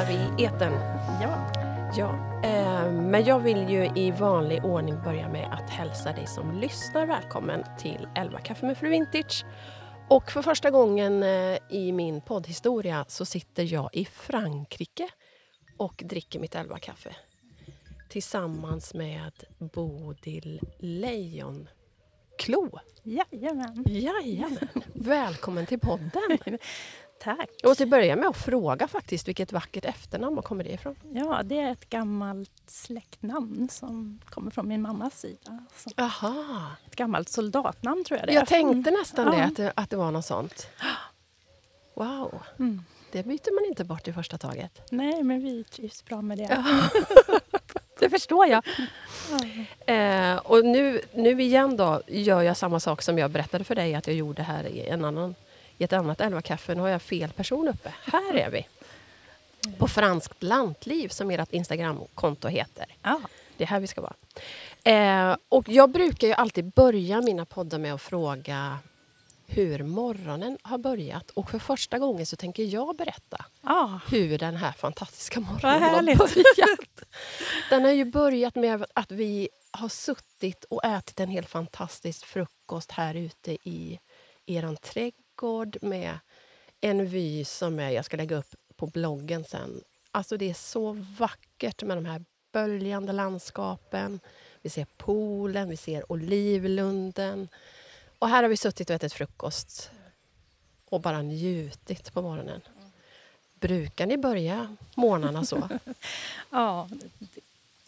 Är vi i eten. Ja. Ja, eh, men jag vill ju i vanlig ordning börja med att hälsa dig som lyssnar välkommen till 11 kaffe med Fru Vintage. Och för första gången eh, i min poddhistoria så sitter jag i Frankrike och dricker mitt 11 kaffe tillsammans med Bodil Lejonklo. Jajamän. Jajamän! Välkommen till podden! Tack. Jag måste börja med att fråga faktiskt vilket vackert efternamn, var kommer det ifrån? Ja, det är ett gammalt släktnamn som kommer från min mammas sida. Så Aha. ett gammalt soldatnamn tror jag det är. Jag tänkte nästan Ja. det, att det, att det var något sånt. Wow, Mm. det byter man inte bort i första taget. Nej, men vi trivs bra med det. det förstår jag. Eh, och nu, nu igen då gör jag samma sak som jag berättade för dig att jag gjorde här i, en annan, i ett annat 11 kaffe. Nu har jag fel person uppe. Här är vi. På Franskt lantliv som ert Instagramkonto heter. Ja. Det är här vi ska vara. Eh, och jag brukar ju alltid börja mina poddar med att fråga hur morgonen har börjat. Och för första gången så tänker jag berätta Ja. hur den här fantastiska morgonen har börjat. Den har ju börjat med att vi har suttit och ätit en helt fantastisk frukost här ute i er trädgård med en vy som är, jag ska lägga upp på bloggen sen. Alltså det är så vackert med de här böljande landskapen. Vi ser poolen, vi ser olivlunden. Och här har vi suttit och ätit frukost och bara njutit på morgonen. Brukar ni börja morgnarna så? ja,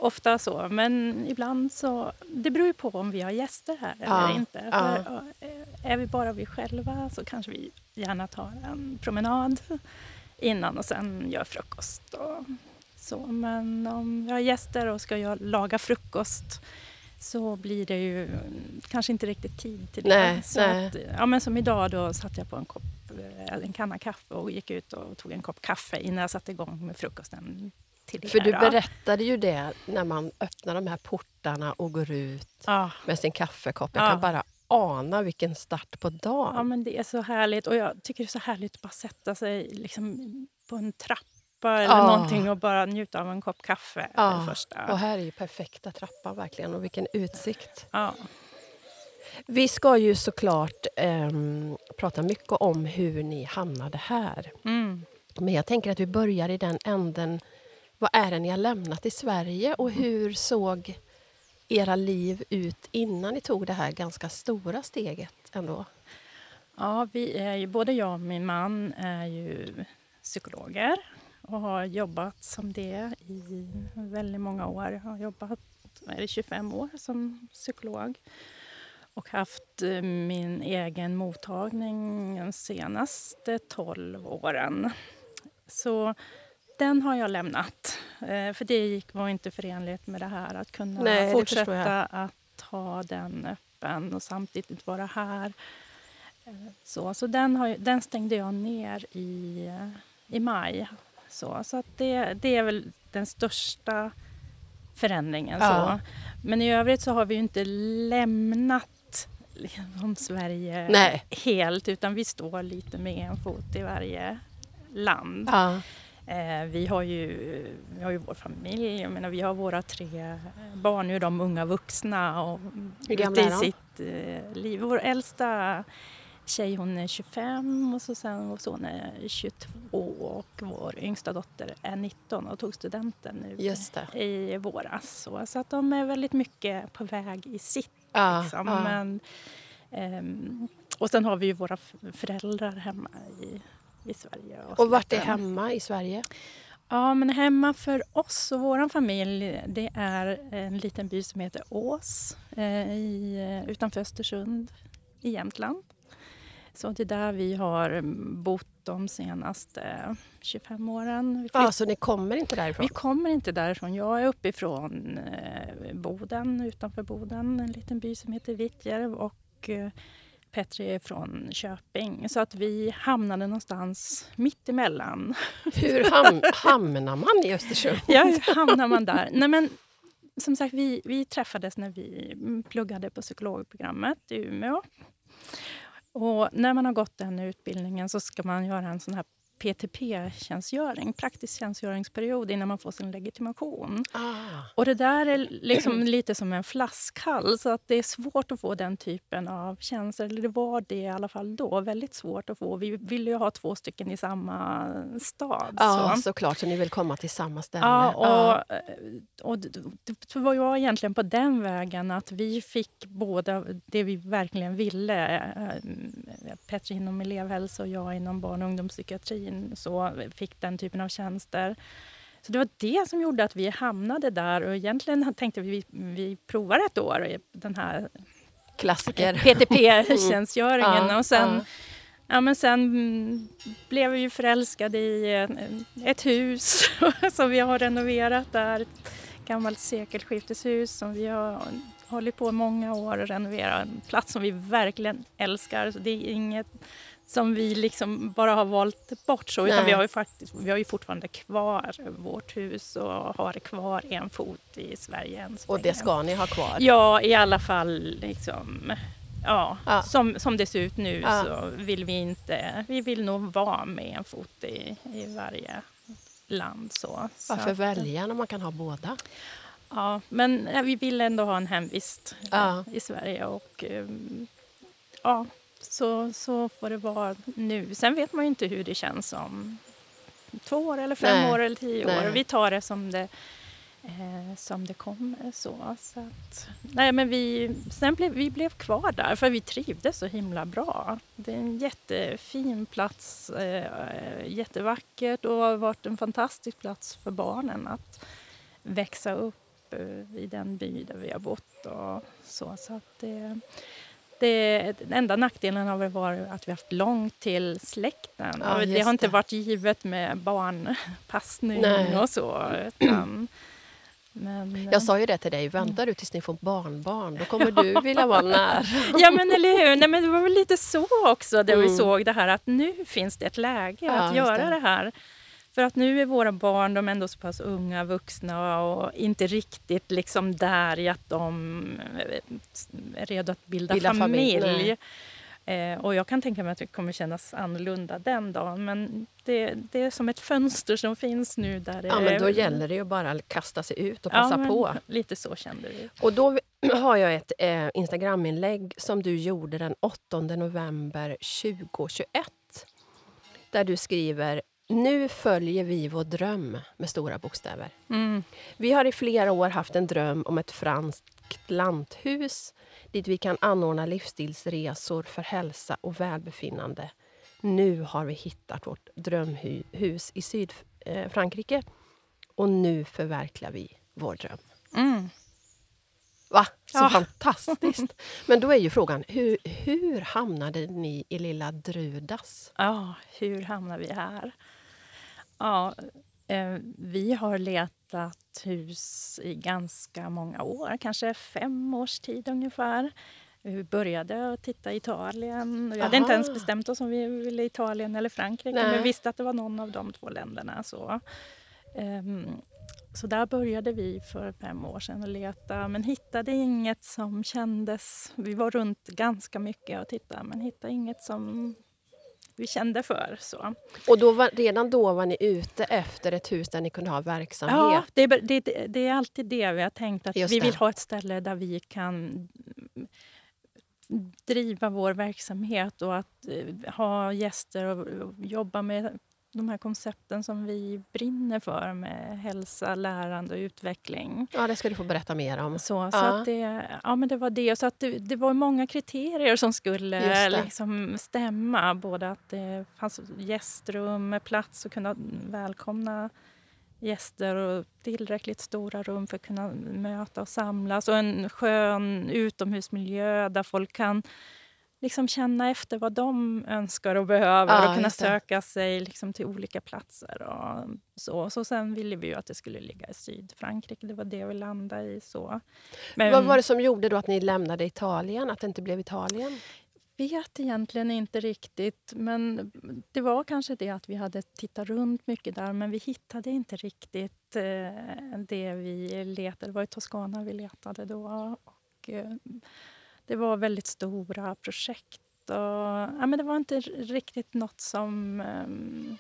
ofta så. Men ibland så... Det beror ju på om vi har gäster här Ja, eller inte. ja. För, eh, är vi bara vi själva så kanske vi gärna tar en promenad innan och sen gör frukost. Och så. Men om vi har gäster och ska jag laga frukost så blir det ju kanske inte riktigt tid till det. Nej, så nej. Att, ja, men som idag då satt jag på en, kopp, eh, en kanna kaffe och gick ut och tog en kopp kaffe innan jag satte igång med frukosten. Till er För du berättade ju det när man öppnar de här portarna och går ut Ja, med sin kaffekopp. Jag Ja. kan bara ana vilken start på ja, dagen. men det är så härligt. Och jag tycker det är så härligt att bara sätta sig liksom på en trappa eller Ja. någonting och bara njuta av en kopp kaffe. Ja, Det första. Och här är ju perfekta trappan verkligen och vilken utsikt. Ja. Vi ska ju såklart ehm, prata mycket om hur ni hamnade här. Mm. Men jag tänker att vi börjar i den änden. Vad är det ni har lämnat i Sverige och hur såg era liv ut innan ni tog det här ganska stora steget ändå? Ja, vi är ju, både jag och min man är ju psykologer och har jobbat som det i väldigt många år. Jag har jobbat är det, 25 år som psykolog och haft eh, min egen mottagning de senaste 12 åren. Så den har jag lämnat, eh, för det gick, var inte förenligt med det här att kunna Nej, fortsätta att ha den öppen och samtidigt vara här. Eh, Så, så den, har, den stängde jag ner i, i maj. Så, så att det, det är väl den största förändringen. Ja. Så. Men i övrigt så har vi ju inte lämnat liksom, Sverige Nej. helt utan vi står lite med en fot i varje land. Ja. Eh, vi, har ju, vi har ju vår familj, jag menar, vi har våra tre barn, nu är de unga vuxna och Hur gamla är de? sitt eh, liv. Vår äldsta tjej hon är 25 och så sen vår son är 22 och vår yngsta dotter är 19 och tog studenten nu i våras. Så, att de är väldigt mycket på väg i sitt. Ja, Liksom. ja. Men, ehm, och sen har vi ju våra föräldrar hemma i, i Sverige. Och så vart är hemma i Sverige? Ja, men hemma för oss och vår familj det är en liten by som heter Ås eh, i, eh, utanför Östersund i Jämtland. Så det är där vi har bott de senaste 25 åren. Ja, flytt- så ni kommer inte därifrån? vi kommer inte därifrån. Jag är uppifrån eh, Boden, utanför Boden, en liten by som heter Vittjärv och eh, Petri är från Köping. Så att vi hamnade någonstans mitt emellan. Hur ham hamnar man i Östersund? Ja, hur hamnar man där? Nej, men, som sagt, vi, vi träffades när vi pluggade på psykologprogrammet i Umeå. Och när man har gått den utbildningen så ska man göra en sån här PTP-tjänstgöring, praktisk tjänstgöringsperiod innan man får sin legitimation. Ah. Och det där är liksom lite som en flaskhals. att det är svårt att få den typen av tjänster. Eller det var det i alla fall då. Väldigt svårt att få. Vi ville ju ha två stycken i samma stad. Ja, så. såklart. Så ni vill komma till samma ställe. Ja, och, Ja. och det var ju egentligen på den vägen att vi fick båda det vi verkligen ville. Eh, Petri inom elevhälsa och jag inom barn och ungdomspsykiatrin så fick den typen av tjänster. Så det var det som gjorde att vi hamnade där och egentligen tänkte vi vi, vi provar ett år den här Klassiker. PTP-tjänstgöringen Ja, och sen ja. Ja, men sen mm, blev vi ju förälskade i eh, ett hus som vi har renoverat där. Ett gammalt sekelskifteshus som vi har hållit på många år att renovera. En plats som vi verkligen älskar. Så det är inget som vi liksom bara har valt bort så, utan Nej. vi har, ju faktiskt, vi har ju fortfarande kvar vårt hus och har kvar en fot i Sverige än så Och det ska ni ha kvar? Ja, i alla fall liksom... Ja, Ja. Som, som det ser ut nu Ja. så vill vi inte... Vi vill nog vara med en fot i, i varje land. Så. Så Varför att- välja när man kan ha båda? Ja, men vi vill ändå ha en hemvist Ja. i Sverige. Och ehm, ja, så, så får det vara nu. Sen vet man ju inte hur det känns om två år eller fem Nej. år eller tio Nej. år. Vi tar det som det, eh, som det kommer. Så, så att, nej, men vi, sen blev vi blev kvar där för vi trivdes så himla bra. Det är en jättefin plats, eh, jättevackert och har varit en fantastisk plats för barnen att växa upp eh, i den by där vi har bott. Och så, så att det, det, enda nackdelen har väl varit att vi har haft långt till släkten. Ja, det har inte det. varit givet med barnpassning Nej. och så. Utan, men, Jag sa ju det till dig, vänta du tills ni får barnbarn, då kommer du vilja vara nära. Ja men eller hur, Nej, men det var väl lite så också där vi Mm. såg det här att nu finns det ett läge Ja, att göra det. det. här. För att nu är våra barn, de är ändå så pass unga, vuxna och inte riktigt liksom där i att de är redo att bilda, Bilda familj, familj. Eh, och jag kan tänka mig att det kommer kännas annorlunda den dagen. Men det, det är som ett fönster som finns nu där Ja, men då är- gäller det ju bara att kasta sig ut och Ja, passa men på. Lite så kände vi. Och då har jag ett eh, Instagraminlägg som du gjorde den 8 november 2021. Där du skriver Nu följer vi vår dröm med stora bokstäver. Mm. Vi har i flera år haft en dröm om ett franskt lanthus dit vi kan anordna livsstilsresor för hälsa och välbefinnande. Nu har vi hittat vårt drömhus i Sydfrankrike och nu förverkligar vi vår dröm. Mm. Va? Så Ja. fantastiskt! Men då är ju frågan, hur, hur hamnade ni i lilla Drudas? Ja, hur hamnar vi här? Ja, eh, vi har letat hus i ganska många år, kanske fem års tid ungefär. Vi började att titta i Italien. Vi hade Aha. inte ens bestämt oss om vi ville Italien eller Frankrike, Nej. men vi visste att det var någon av de två länderna. Så. Ehm, så där började vi för fem år sedan att leta, men hittade inget som kändes... Vi var runt ganska mycket och tittade, men hittade inget som vi kände för. Så. Och då var, redan då var ni ute efter ett hus där ni kunde ha verksamhet. Ja, det är, det, det är alltid det vi har tänkt. att Just Vi det. vill ha ett ställe där vi kan driva vår verksamhet och att eh, ha gäster och jobba med de här koncepten som vi brinner för med hälsa, lärande och utveckling. Ja, det ska du få berätta mer om. Så, så Ja. att det, ja, men det var det. Så att det, det var många kriterier som skulle liksom stämma. Både att det fanns gästrum med plats att kunna välkomna gäster och tillräckligt stora rum för att kunna möta och samlas och en skön utomhusmiljö där folk kan liksom känna efter vad de önskar och behöver Ja, och kunna söka sig liksom till olika platser. Och så. så sen ville vi ju att det skulle ligga i Sydfrankrike. Det var det vi landade i. så. Men Vad var det som gjorde då att ni lämnade Italien? Att det inte blev Italien? vet egentligen inte riktigt. Men det var kanske det att vi hade tittat runt mycket där men vi hittade inte riktigt eh, det vi letade. Det var i Toscana vi letade då. Och, eh, det var väldigt stora projekt. Och, ja, men det var inte riktigt något som... ehm,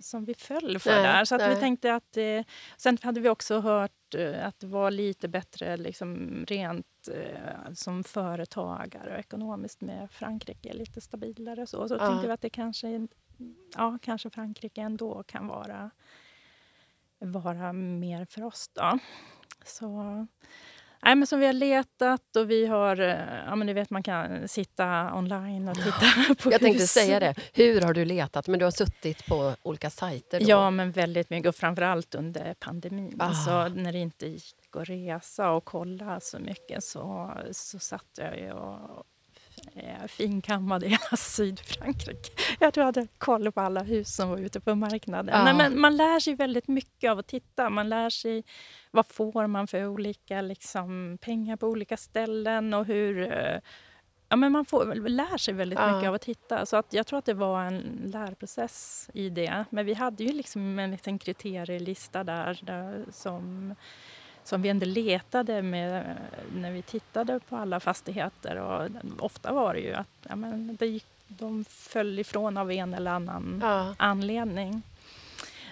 som vi föll för Nej, där. Så att vi tänkte att... Eh, sen hade vi också hört eh, att det var lite bättre liksom, rent eh, som företagare och ekonomiskt med Frankrike. Lite stabilare så. Så Ja. tänkte vi att det kanske, ja, kanske Frankrike ändå kan vara, vara mer för oss. Då. Så... Nej, men som vi har letat och vi har... eh, Ja, men ni vet, man kan sitta online och titta på Jag tänkte hus. säga det. Hur har du letat? Men du har suttit på olika sajter? Då. Ja, men väldigt mycket. Och framförallt under pandemin. Ah. Så när det inte gick att resa och kolla så mycket så, så satt jag ju och eh, finkammade hela Sydfrankrike. Jag tror jag hade koll på alla hus som var ute på marknaden. Ja. Nej, men man lär sig väldigt mycket av att titta. Man lär sig vad får man för olika liksom, pengar på olika ställen och hur... eh, Ja, men man får, lär sig väldigt Ja. mycket av att titta. Så att jag tror att det var en lärprocess i det. Men vi hade ju liksom en liten kriterielista där, där som, som vi ändå letade med när vi tittade på alla fastigheter. Och ofta var det ju att ja, men det gick, de föll ifrån av en eller annan Ja. anledning.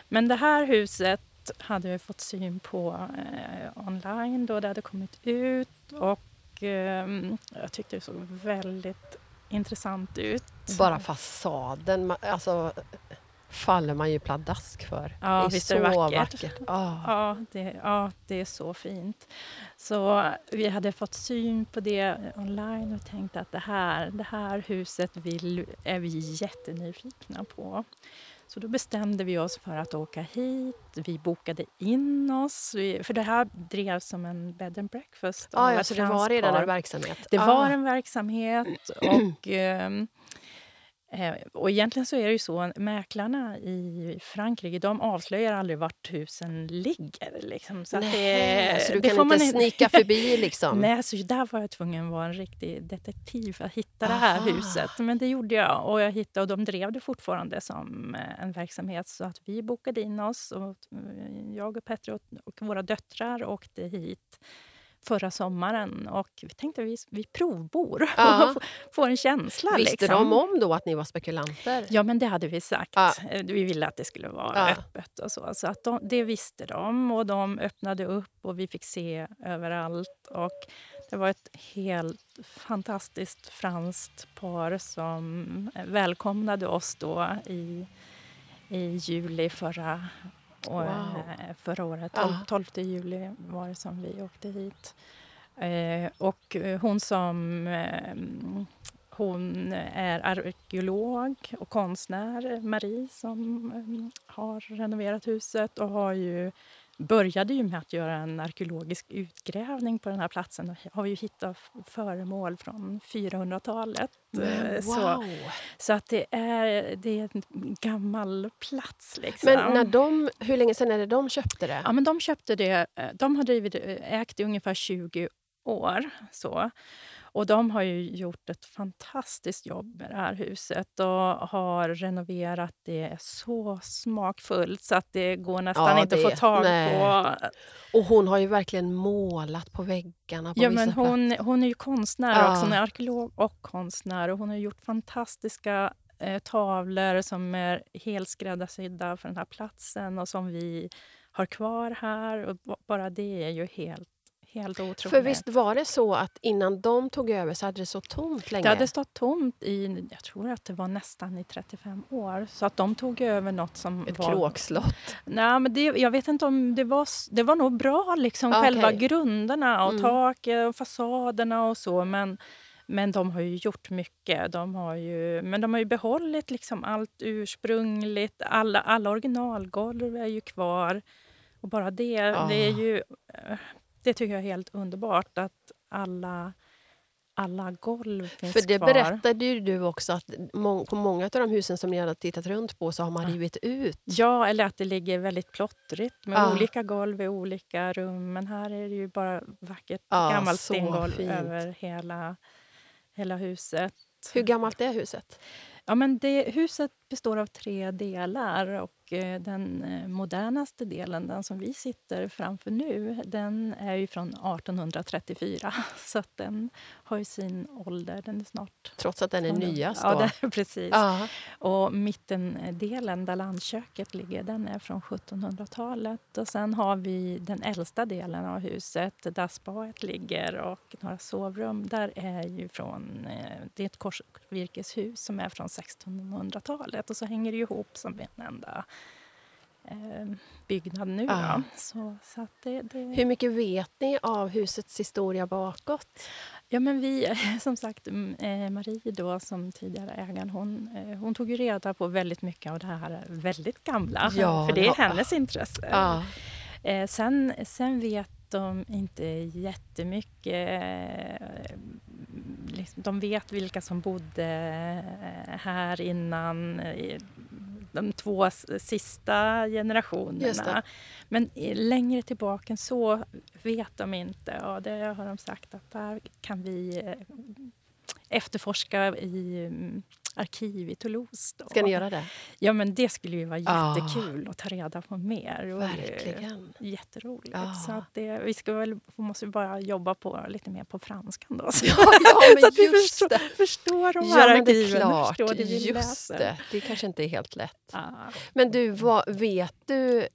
Men det här huset hade vi fått syn på eh, online då det hade kommit ut och ehm, jag tyckte det såg väldigt intressant ut. Bara fasaden, alltså, faller man ju pladask för. Ja, det är så är det vackert. vackert. Ah. Ja det, ja, det är så fint. Så vi hade fått syn på det online och tänkte att det här, det här huset vill, är vi jättenyfikna på. Så då bestämde vi oss för att åka hit. Vi bokade in oss. Vi, för det här drevs som en bed and breakfast. Ah, ja, så det var redan en verksamhet? Det ah. var en verksamhet och, eh, och egentligen så är det ju så, mäklarna i Frankrike de avslöjar aldrig vart husen ligger. Liksom. Så, att Nej, det, så du kan får inte snika förbi liksom? Nej, så där var jag tvungen att vara en riktig detektiv för att hitta det här Aha. huset. Men det gjorde jag och jag hittade och de drev det fortfarande som eh, en verksamhet så att vi bokade in oss och eh, jag och Petter och, och våra döttrar åkte hit förra sommaren och vi tänkte vi, vi provbor Ja. och får en känsla. Visste liksom. de om då att ni var spekulanter? Ja, men det hade vi sagt. Ja. Eh, Vi ville att det skulle vara Ja. öppet. och så. Så att de, det visste de och de öppnade upp och vi fick se överallt. Och det var ett helt fantastiskt franskt par som välkomnade oss då i, i juli förra, och, Wow. eh, förra året. Ja. 12, 12 juli var det som vi åkte hit. Eh, och eh, hon som hon är arkeolog och konstnär, Marie, som har renoverat huset och har ju, började ju med att göra en arkeologisk utgrävning på den här platsen och har ju hittat föremål från 400-talet. Men Eh, Så, wow! så att det är, det är en gammal plats. Liksom. Men när de, hur länge sedan är det de köpte det? Ja, men de köpte det. eh, De har drivit, eh, ägt i ungefär 20 år. Så. Och de har ju gjort ett fantastiskt jobb med det här huset och har renoverat det så smakfullt så att det går nästan Ja, inte att det- få tag nej. på. Och hon har ju verkligen målat på väggarna på Ja, men hon, hon är ju konstnär Ja. också. Hon är arkeolog och konstnär. Och hon har gjort fantastiska eh, tavlor som är helt skräddarsydda för den här platsen och som vi har kvar här. Och bara det är ju helt, helt otroligt. För visst var det så att innan de tog över så hade det så tomt länge? Det hade stått tomt i, jag tror att det var nästan i 35 år. Så att de tog över något som Ett var... kråkslott? Nej, men det, jag vet inte om det var... Det var nog bra, liksom, Okej. själva grunderna och Mm. taket och fasaderna och så. Men, men de har ju gjort mycket. De har ju, men de har ju behållit liksom allt ursprungligt. Alla, alla originalgolv är ju kvar. Och bara det, det är Ah. ju... Det tycker jag är helt underbart att alla, alla golv finns För det kvar. berättade ju du också att må- på många av de husen som ni hade tittat runt på så har man Ja. rivit ut. Ja, eller att det ligger väldigt plottrigt med Ja. olika golv i olika rum. Men här är det ju bara vackert Ja, gammalt så stengolv fint. över hela, hela huset. Hur gammalt är huset? Ja, men det, huset består av tre delar och den eh, modernaste delen, den som vi sitter framför nu, den är ju från 1834. Så den har ju sin ålder. Den är snart... Trots att den är nyast? Då. Ja, det, precis. Aha. Och mittendelen, där landköket ligger, den är från 1700-talet. Och sen har vi den äldsta delen av huset, där spaet ligger och några sovrum. Där är ju från, eh, det är ett korsvirkeshus som är från 1600-talet. Och så hänger det ihop som en enda eh, byggnad nu. Ja. Så, så det, det... Hur mycket vet ni av husets historia bakåt? Ja, men vi, som sagt, eh, Marie då, som tidigare ägaren, hon, eh, hon tog ju reda på väldigt mycket av det här väldigt gamla. Ja, för det är ja. hennes intresse. Ja. Eh, sen, sen vet de inte jättemycket. Liksom, de vet vilka som bodde här innan de två sista generationerna. Men längre tillbaka än så vet de inte och det har de sagt att där kan vi eh, efterforska i mm, arkiv i Toulouse. Då. Ska ni göra det? Ja, men det skulle ju vara ah. jättekul att ta reda på mer. Verkligen. Jätteroligt. Ah. Så det, vi ska väl, måste bara jobba på, lite mer på franskan då. Så, ja, ja, så att vi förstår, det. förstår de här ja, arkiven. Klart. Förstår det vi just läser. det. Det kanske inte är helt lätt. Ah. Men du, vad, vet du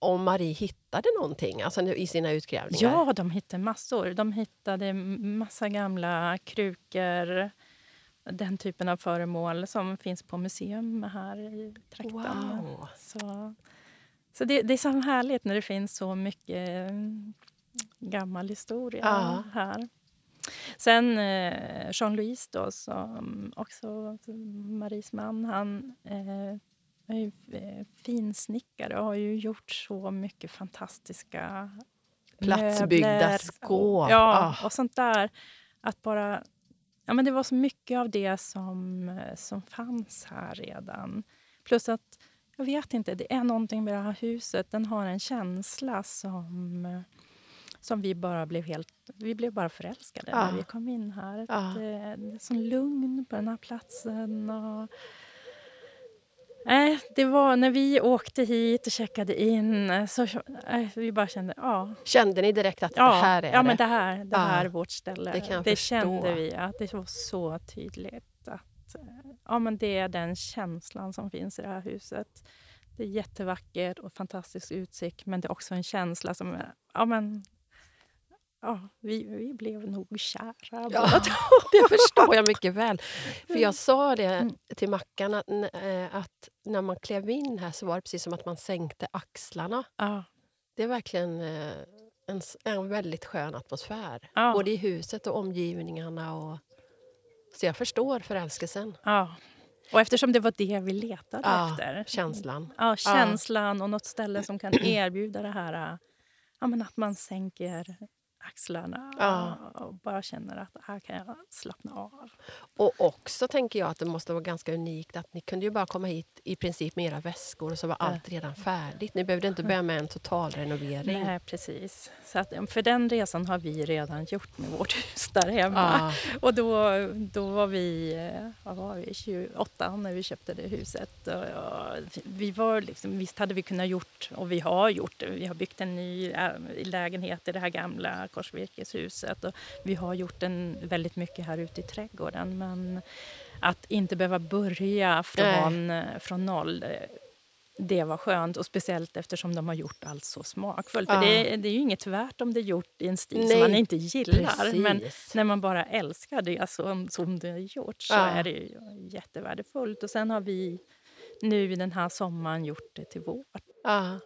om Marie hittade någonting alltså i sina utgrävningar? Ja, de hittade massor. De hittade massa gamla krukor, den typen av föremål som finns på museum här i trakten. Wow. Så, så det, det, är så härligt när det finns så mycket mm, gammal historia ja. här. Sen eh, Jean-Louis då, som också Maries man, han eh, är ju eh, finsnickare och har ju gjort så mycket fantastiska Platsbyggda skåp. Ja, ah. och sånt där. Att bara... Ja, men det var så mycket av det som, som fanns här redan. Plus att, jag vet inte, det är någonting med det här huset. Den har en känsla som, som vi bara blev helt... Vi blev bara förälskade ja. när vi kom in här. Ja. Det, det är sån lugn på den här platsen. Och, Nej, det var när vi åkte hit och checkade in så äh, vi bara kände, ja. Kände ni direkt att ja, det här är ja, det? Ja, men det här, det här är vårt ställe. Det, det kände vi, att det var så tydligt. att ja, men Det är den känslan som finns i det här huset. Det är jättevackert och fantastisk utsikt, men det är också en känsla som... Ja, men ja, vi, vi blev nog kära ja, Det förstår jag mycket väl. För Jag sa det mm. till Mackan, att, eh, att, när man klev in här så var det precis som att man sänkte axlarna. Ja. Det är verkligen eh, en, en väldigt skön atmosfär. Ja. Både i huset och omgivningarna. Och, så jag förstår förälskelsen. Ja. Och eftersom det var det vi letade ja, efter. Känslan. Ja, känslan och något ställe som kan erbjuda det här ja, men att man sänker axlarna ja. och bara känner att här kan jag slappna av. Och också tänker jag att det måste vara ganska unikt att ni kunde ju bara komma hit i princip med era väskor och så var ja. allt redan färdigt. Ni behövde inte börja med en totalrenovering. Nej, precis. Så att, för den resan har vi redan gjort med vårt hus där hemma. Ja. Och då, då var vi, vad var vi 28 när vi köpte det huset. Och, och vi var liksom, visst hade vi kunnat gjort, och vi har gjort. Vi har byggt en ny äh, lägenhet i det här gamla korsvirkeshuset. Och vi har gjort en, väldigt mycket här ute i trädgården. Men att inte behöva börja från, från noll det var skönt, och speciellt eftersom de har gjort allt så smakfullt. Ja. För det, det, är ju inget värt om det är gjort i en stil Nej, som man inte gillar. Precis. Men när man bara älskar det som, som det är gjort så ja. är det ju jättevärdefullt. Och sen har vi nu den här sommaren gjort det till vårt. Ja.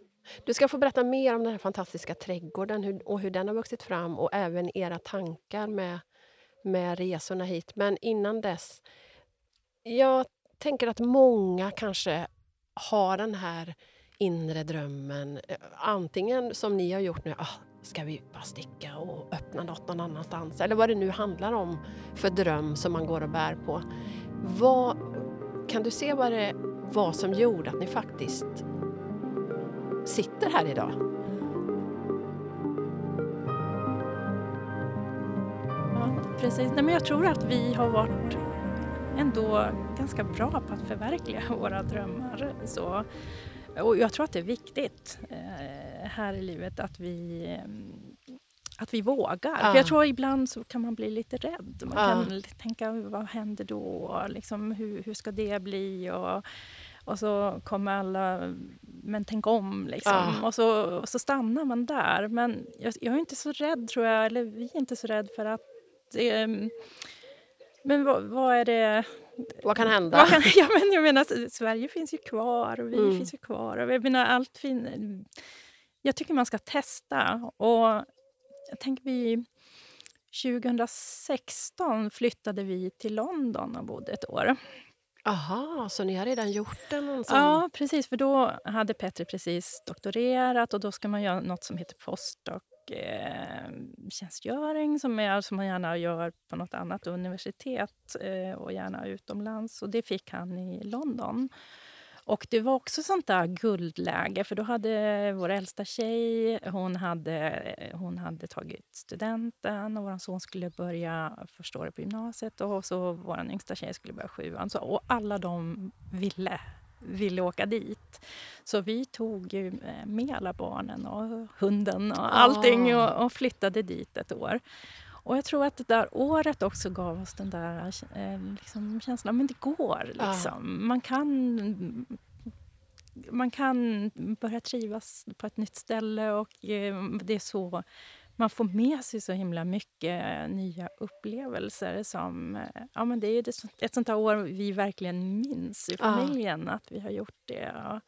Du ska få berätta mer om den här fantastiska trädgården och hur den har vuxit fram och även era tankar med, med resorna hit. Men innan dess, jag tänker att många kanske har den här inre drömmen. Eh, antingen som ni har gjort nu, ah, ska vi bara sticka och öppna något någon annanstans? Eller vad det nu handlar om för dröm som man går och bär på. Vad, kan du se vad det var som gjorde att ni faktiskt sitter här idag. Ja, precis. Nej, men jag tror att vi har varit ändå ganska bra på att förverkliga våra drömmar. Så, och jag tror att det är viktigt eh, här i livet att vi, eh, att vi vågar. Ja. För jag tror ibland så kan man bli lite rädd. Man Ja. kan tänka, vad händer då? Liksom, hur, hur ska det bli? Och, och så kommer alla, men tänk om. Liksom. Ja. Och, så, och så stannar man där. Men jag, jag är inte så rädd, tror jag, eller vi är inte så rädd för att eh, men vad, vad är det Vad kan hända? vad kan, ja, men jag menar, Sverige finns ju kvar och vi Mm. finns ju kvar. Och jag, menar, allt fin, jag tycker man ska testa. Och jag tänker vi... 2016 flyttade vi till London och bodde ett år. Aha, så ni har redan gjort den? Ja, precis. För då hade Petri precis doktorerat och då ska man göra något som heter postdoc eh, tjänstgöring som, är, som man gärna gör på något annat universitet eh, och gärna utomlands. Och det fick han i London. Och det var också sånt där guldläge för då hade vår äldsta tjej, hon hade, hon hade tagit studenten och vår son skulle börja första året på gymnasiet och så vår yngsta tjej skulle börja sjuan. Så, och alla de ville, ville åka dit. Så vi tog ju eh, med alla barnen och hunden och allting Ah. och, och flyttade dit ett år. Och jag tror att det där året också gav oss den där eh, liksom, känslan, men det går Ja. liksom. Man kan man kan börja trivas på ett nytt ställe och eh, det är så man får med sig så himla mycket nya upplevelser. som eh, ja, men Det är ett sånt här år vi verkligen minns i Ja. familjen, att vi har gjort det. Och,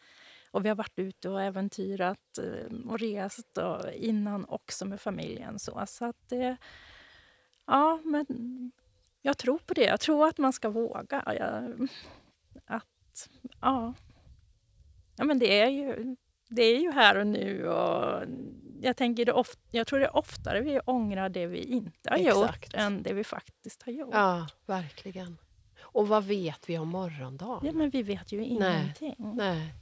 och vi har varit ute och äventyrat och rest och innan också med familjen. Så, så att det... Ja, men jag tror på det. Jag tror att man ska våga. Jag, att, ja. ja, men det är ju det är ju här och nu. Och jag, tänker det of, jag tror det är oftare vi ångrar det vi inte har Exakt. gjort än det vi faktiskt har gjort. Ja, verkligen. Och vad vet vi om morgondagen? Ja, men vi vet ju ingenting. Nej.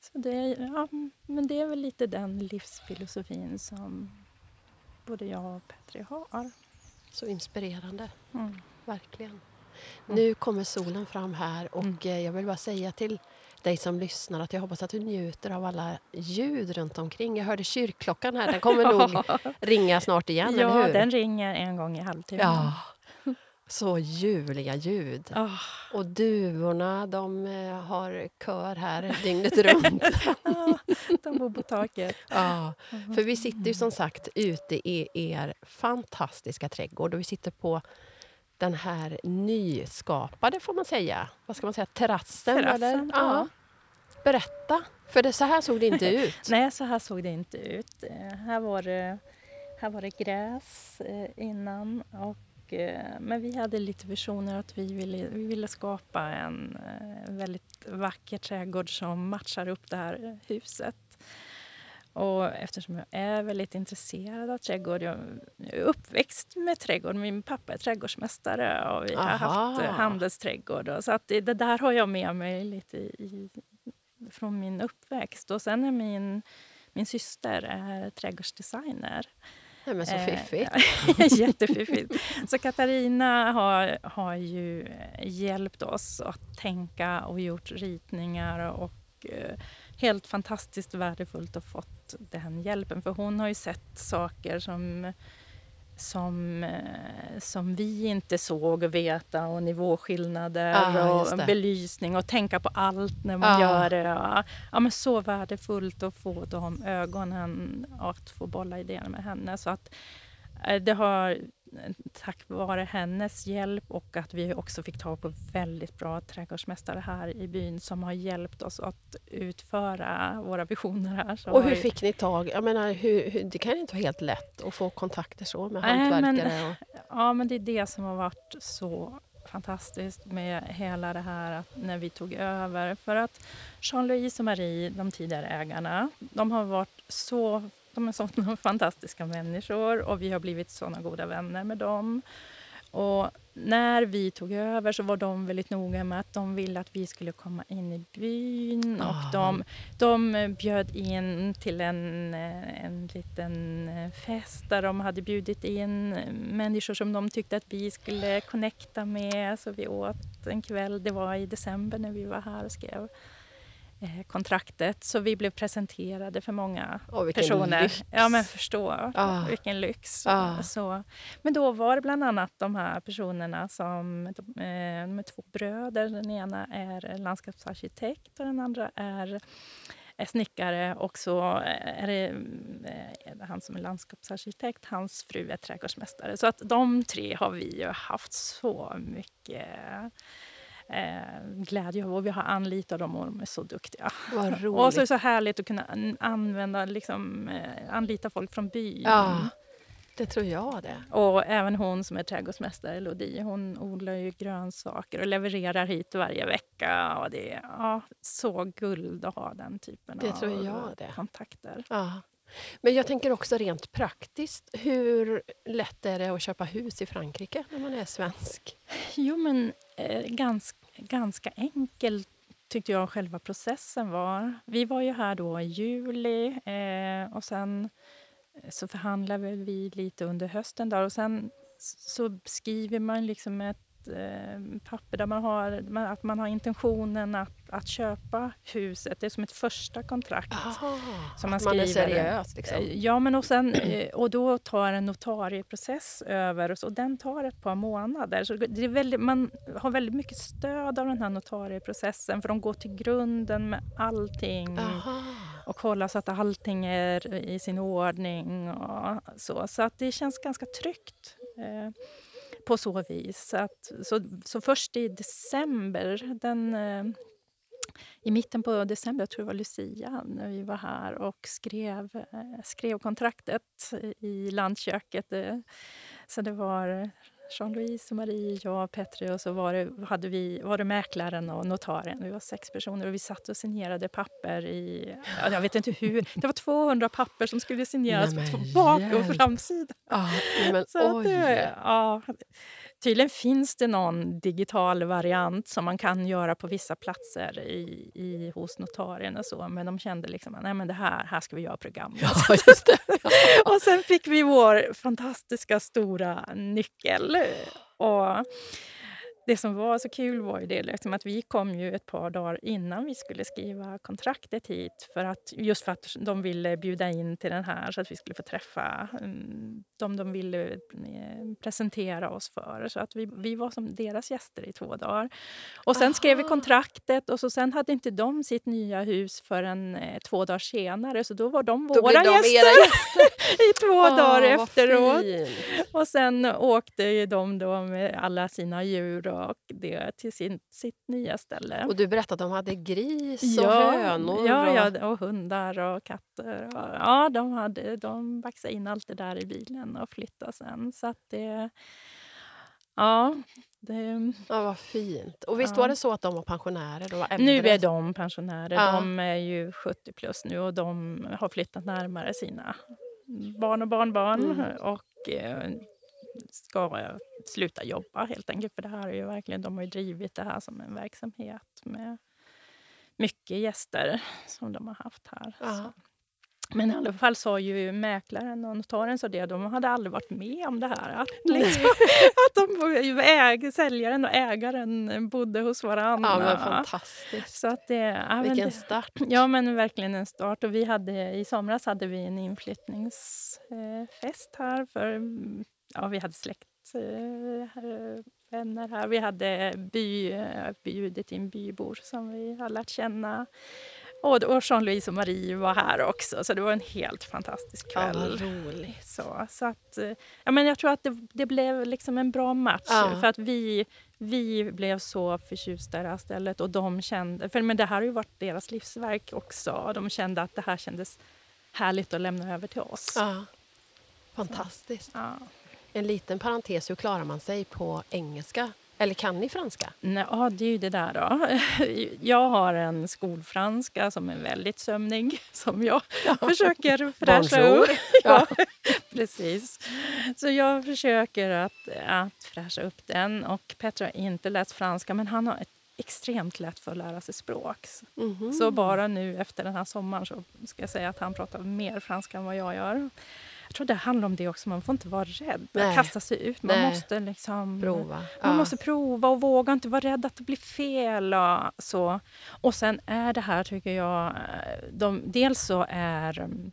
Så det, ja, men det är väl lite den livsfilosofin som både jag och Petri har. Så inspirerande, Mm. verkligen. Nu kommer solen fram här och Mm. eh, jag vill bara säga till dig som lyssnar att jag hoppas att du njuter av alla ljud runt omkring. Jag hörde kyrkklockan här, den kommer nog ringa snart igen, eller ja, hur? den ringer en gång i halvtimmen. Ja. Så ljuvliga ljud. Ah, Och duvorna, de eh, har kör här dygnet runt. de bor på taket. ja. För vi sitter ju som sagt ute i er fantastiska trädgård och vi sitter på den här nyskapade, får man säga, vad ska man säga, terrassen? Terrassen, eller? ja. Berätta, för det, så här såg det inte ut. Nej, så här såg det inte ut. Eh, Här var det, här var det gräs eh, innan. Och, men vi hade lite visioner att vi ville, vi ville skapa en eh, väldigt vacker trädgård som matchar upp det här eh, huset. Och eftersom jag är väldigt intresserad av trädgård, jag är uppväxt med trädgård. Min pappa är trädgårdsmästare och vi har Aha. haft eh, handelsträdgård. Så att det, det där har jag med mig lite i, från min uppväxt. Och sen är min, min syster är trädgårdsdesigner. Nej, men så Eh, fiffigt. Jättefiffigt. Så Katarina har, har ju hjälpt oss att tänka och gjort ritningar och eh, helt fantastiskt värdefullt att fått den hjälpen. För hon har ju sett saker som som, eh, som vi inte såg och veta och nivåskillnader Ah, och belysning och tänka på allt när man Ah. gör det. Ja, ja, men så värdefullt att få de ögonen och att få bolla idéerna med henne. Så att eh, det har tack vare hennes hjälp och att vi också fick tag på väldigt bra trädgårdsmästare här i byn som har hjälpt oss att utföra våra visioner här. Så Och hur fick ni tag? Jag menar, hur, hur, det kan ju inte vara helt lätt att få kontakter så med men- hantverkare. Och, Ja, men det är det som har varit så fantastiskt med hela det här att när vi tog över. För att Jean-Louise och Marie, de tidigare ägarna, de har varit så de är sådana fantastiska människor och vi har blivit sådana goda vänner med dem. Och när vi tog över så var de väldigt noga med att de ville att vi skulle komma in i byn. Ah. Och de, de bjöd in till en, eh, en liten eh, fest där de hade bjudit in människor som de tyckte att vi skulle connecta med. Så vi åt en kväll, det var i december när vi var här och skrev kontraktet. Så vi blev presenterade för många Åh, personer. lyx. Ja, men förstå Ah. vilken lyx. Ah. Så, men då var det bland annat de här personerna som, de, eh, är två bröder. Den ena är landskapsarkitekt och den andra är är snickare och så är det eh, han som är landskapsarkitekt, hans fru är trädgårdsmästare. Så att de tre har vi ju haft så mycket eh, glädje av och vi har anlitat dem och de är så duktiga. Och så är det så härligt att kunna an- använda, liksom, eh, anlita folk från byn. Ja, det tror jag det. Och även hon som är trädgårdsmästare, Lodi, hon odlar ju grönsaker och levererar hit varje vecka. Och det är ja, så guld att ha den typen Det av kontakter. Ja. Men jag tänker också rent praktiskt. Hur lätt är det att köpa hus i Frankrike när man är svensk? Jo, men Eh, ganska, ganska enkel tyckte jag själva processen var. Vi var ju här då i juli eh, och sen eh, så förhandlade vi lite under hösten där och sen så skriver man liksom ett eh, papper där man har, att man har intentionen att, att köpa huset. Det är som ett första kontrakt. Aha, Som man att man är skriver. seriös. Liksom. Eh, Ja, men och, sen, eh, och då tar en notarieprocess över och, så, och den tar ett par månader. Så det är väldigt, man har väldigt mycket stöd av den här notarieprocessen för de går till grunden med allting Aha. och kollar så att allting är i sin ordning och så. Så att det känns ganska tryggt. På så vis. Så, att, så, så först i december, den, eh, i mitten på december, jag tror det var Lucia, när vi var här och skrev, eh, skrev kontraktet i landköket. Eh, så det var Jean-Louise, och Marie, jag och Petri och så var det, hade vi, var det mäklaren och notaren. Vi var sex personer och vi satt och signerade papper i... Ja, jag vet inte hur. Det var 200 papper som skulle signeras på bak och framsida. Ja, men Så oj. det, ja, tydligen finns det någon digital variant som man kan göra på vissa platser i, i, hos notarien och så. Men de kände liksom att Nej, men det här, här ska vi göra programmet. Ja, just det. och sen fick vi vår fantastiska stora nyckel. Och det som var så kul var ju det liksom att vi kom ju ett par dagar innan vi skulle skriva kontraktet hit. För att, just för att de ville bjuda in till den här så att vi skulle få träffa mm, de de ville eh, presentera oss för. Så att vi, vi var som deras gäster i två dagar. Och sen skrev vi Aha. kontraktet och så sen hade inte de sitt nya hus förrän eh, två dagar senare. Så då var de Då våra de gäster gäster. i två Ah, dagar efteråt. fint. Och sen åkte de då med alla sina djur och det till sin, sitt nya ställe. Och du berättade att de hade gris och hönor. ja, ja, och hundar och katter. Och, ja, de, hade, de baxade in allt det där i bilen och flyttade sen. Så att det... Ja, det, Ja, vad fint. Och visst Ja. var det så att de var pensionärer? De var äldre? nu är de pensionärer. Ja. De är ju 70 plus nu och de har flyttat närmare sina barn och barnbarn. Mm. Och eh, ska sluta jobba helt enkelt. För det här är ju verkligen, de har ju drivit det här som en verksamhet med mycket gäster som de har haft här. Men i alla fall sa ju mäklaren och notaren så det, de hade aldrig varit med om det här. Att, liksom, att de, äg, säljaren och ägaren bodde hos varandra. Ja, men fantastiskt. Så att det, ja, Vilken det, start. ja, men verkligen en start. Och vi hade, I somras hade vi en inflyttningsfest här. För, ja, vi hade släkt, eh, vänner här. Vi hade by, eh, bjudit in bybor som vi har lärt känna. Och, och Jean-Louise och Marie var här också, så det var en helt fantastisk Ja, kväll. vad roligt. Så, så att, eh, ja, men jag tror att det, det blev liksom en bra match. Ja. För att vi, vi blev så förtjusta i det här stället. Och de kände, för men det här har ju varit deras livsverk också. De kände att det här kändes härligt att lämna över till oss. Ja. Fantastiskt. Ja. En liten parentes, hur klarar man sig på engelska? Eller kan ni franska? Nej, ja, det är ju det där då. Jag har en skolfranska som är väldigt sömnig, som jag försöker fräscha upp. Ja, precis. Så jag försöker att, att fräscha upp den. Och Petra har inte läst franska, men han har ett extremt lätt för att lära sig språk. Mhm. Så bara nu efter den här sommaren så ska jag säga att han pratar mer franska än vad jag gör. Jag tror det handlar om det också. Man får inte vara rädd att kasta sig ut. Man Nej. måste liksom... Prova. Man Ja. måste prova och våga inte vara rädd att det blir fel. Och, så. och sen är det här, tycker jag... eh, De, dels så är, mm,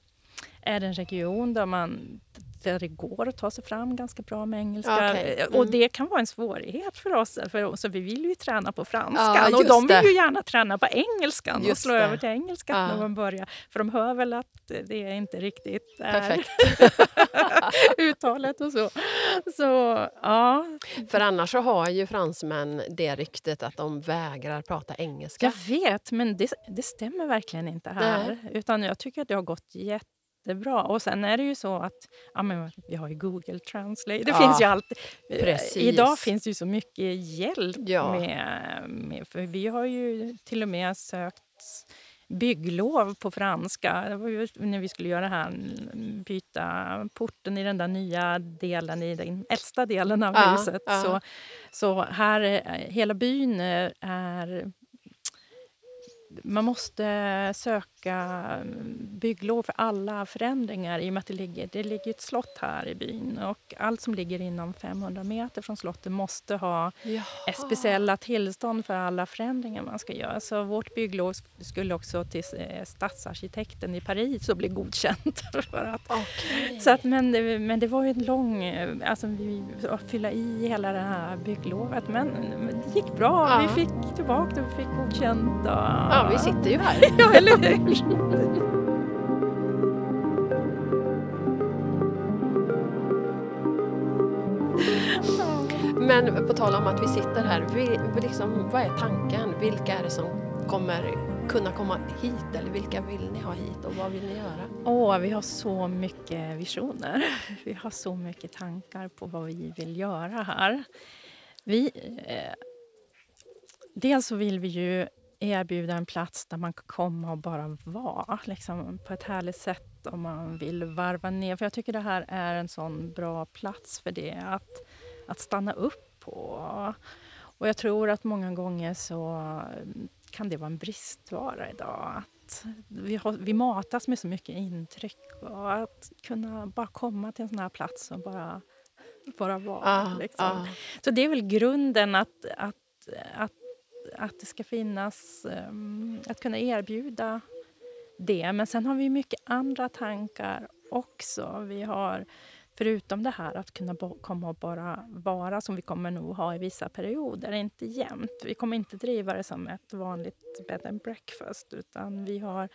är det en region där man där det går att ta sig fram ganska bra med engelska. Okej. Eh, Mm. Och det kan vara en svårighet för oss, för så vi vill ju träna på Ja, franskan. och just de vill ju gärna träna på engelskan och Just slå det. över till engelskan Ja. när man börjar. För de hör väl att det inte riktigt är uttalet och så. Så ja, För annars så har ju fransmän det ryktet att de vägrar prata engelska. Jag vet, men det, det stämmer verkligen inte här. Utan jag tycker att det har gått jättebra. Och sen är det ju så att ja, men vi har ju Google Translate. Det Ja, finns ju alltid. precis. Idag finns det ju så mycket hjälp Ja. med, med... För vi har ju till och med sökt bygglov på franska. Det var ju när vi skulle göra det här, byta porten i den där nya delen, i den äldsta delen av Ja, huset. Så, så här, eh, hela byn eh, är... Man måste söka mm, bygglov för alla förändringar i och med att det ligger, det ligger ett slott här i byn. Och allt som ligger inom 500 meter från slottet måste ha Jaha. speciella tillstånd för alla förändringar man ska göra. Så vårt bygglov skulle också till eh, stadsarkitekten i Paris och bli godkänt. För att, Okej. så att, men, det, men det var ju en lång... eh, Alltså vi att fylla i hela det här bygglovet. Men, men det gick bra. Ja. Vi fick tillbaka det, vi fick godkänt. Och, Ja, vi sitter ju här. Ja, eller hur? Men på tal om att vi sitter här, vi, liksom, vad är tanken? Vilka är det som kommer kunna komma hit? Eller vilka vill ni ha hit och vad vill ni göra? Åh, vi har så mycket visioner. Vi har så mycket tankar på vad vi vill göra här. Vi, eh, dels så vill vi ju erbjuda en plats där man kan komma och bara vara liksom, på ett härligt sätt om man vill varva ner. För jag tycker det här är en sån bra plats för det, att, att stanna upp på. Och jag tror att många gånger så kan det vara en bristvara idag. Att vi, har, vi matas med så mycket intryck och att kunna bara komma till en sån här plats och bara, bara vara. Ja, liksom. ja. Så det är väl grunden att, att, att, att det ska finnas, ehm, att kunna erbjuda det. Men sen har vi mycket andra tankar också. Vi har, förutom det här att kunna komma och bara vara som vi kommer nog ha i vissa perioder, inte jämt. Vi kommer inte driva det som ett vanligt bed and breakfast utan vi har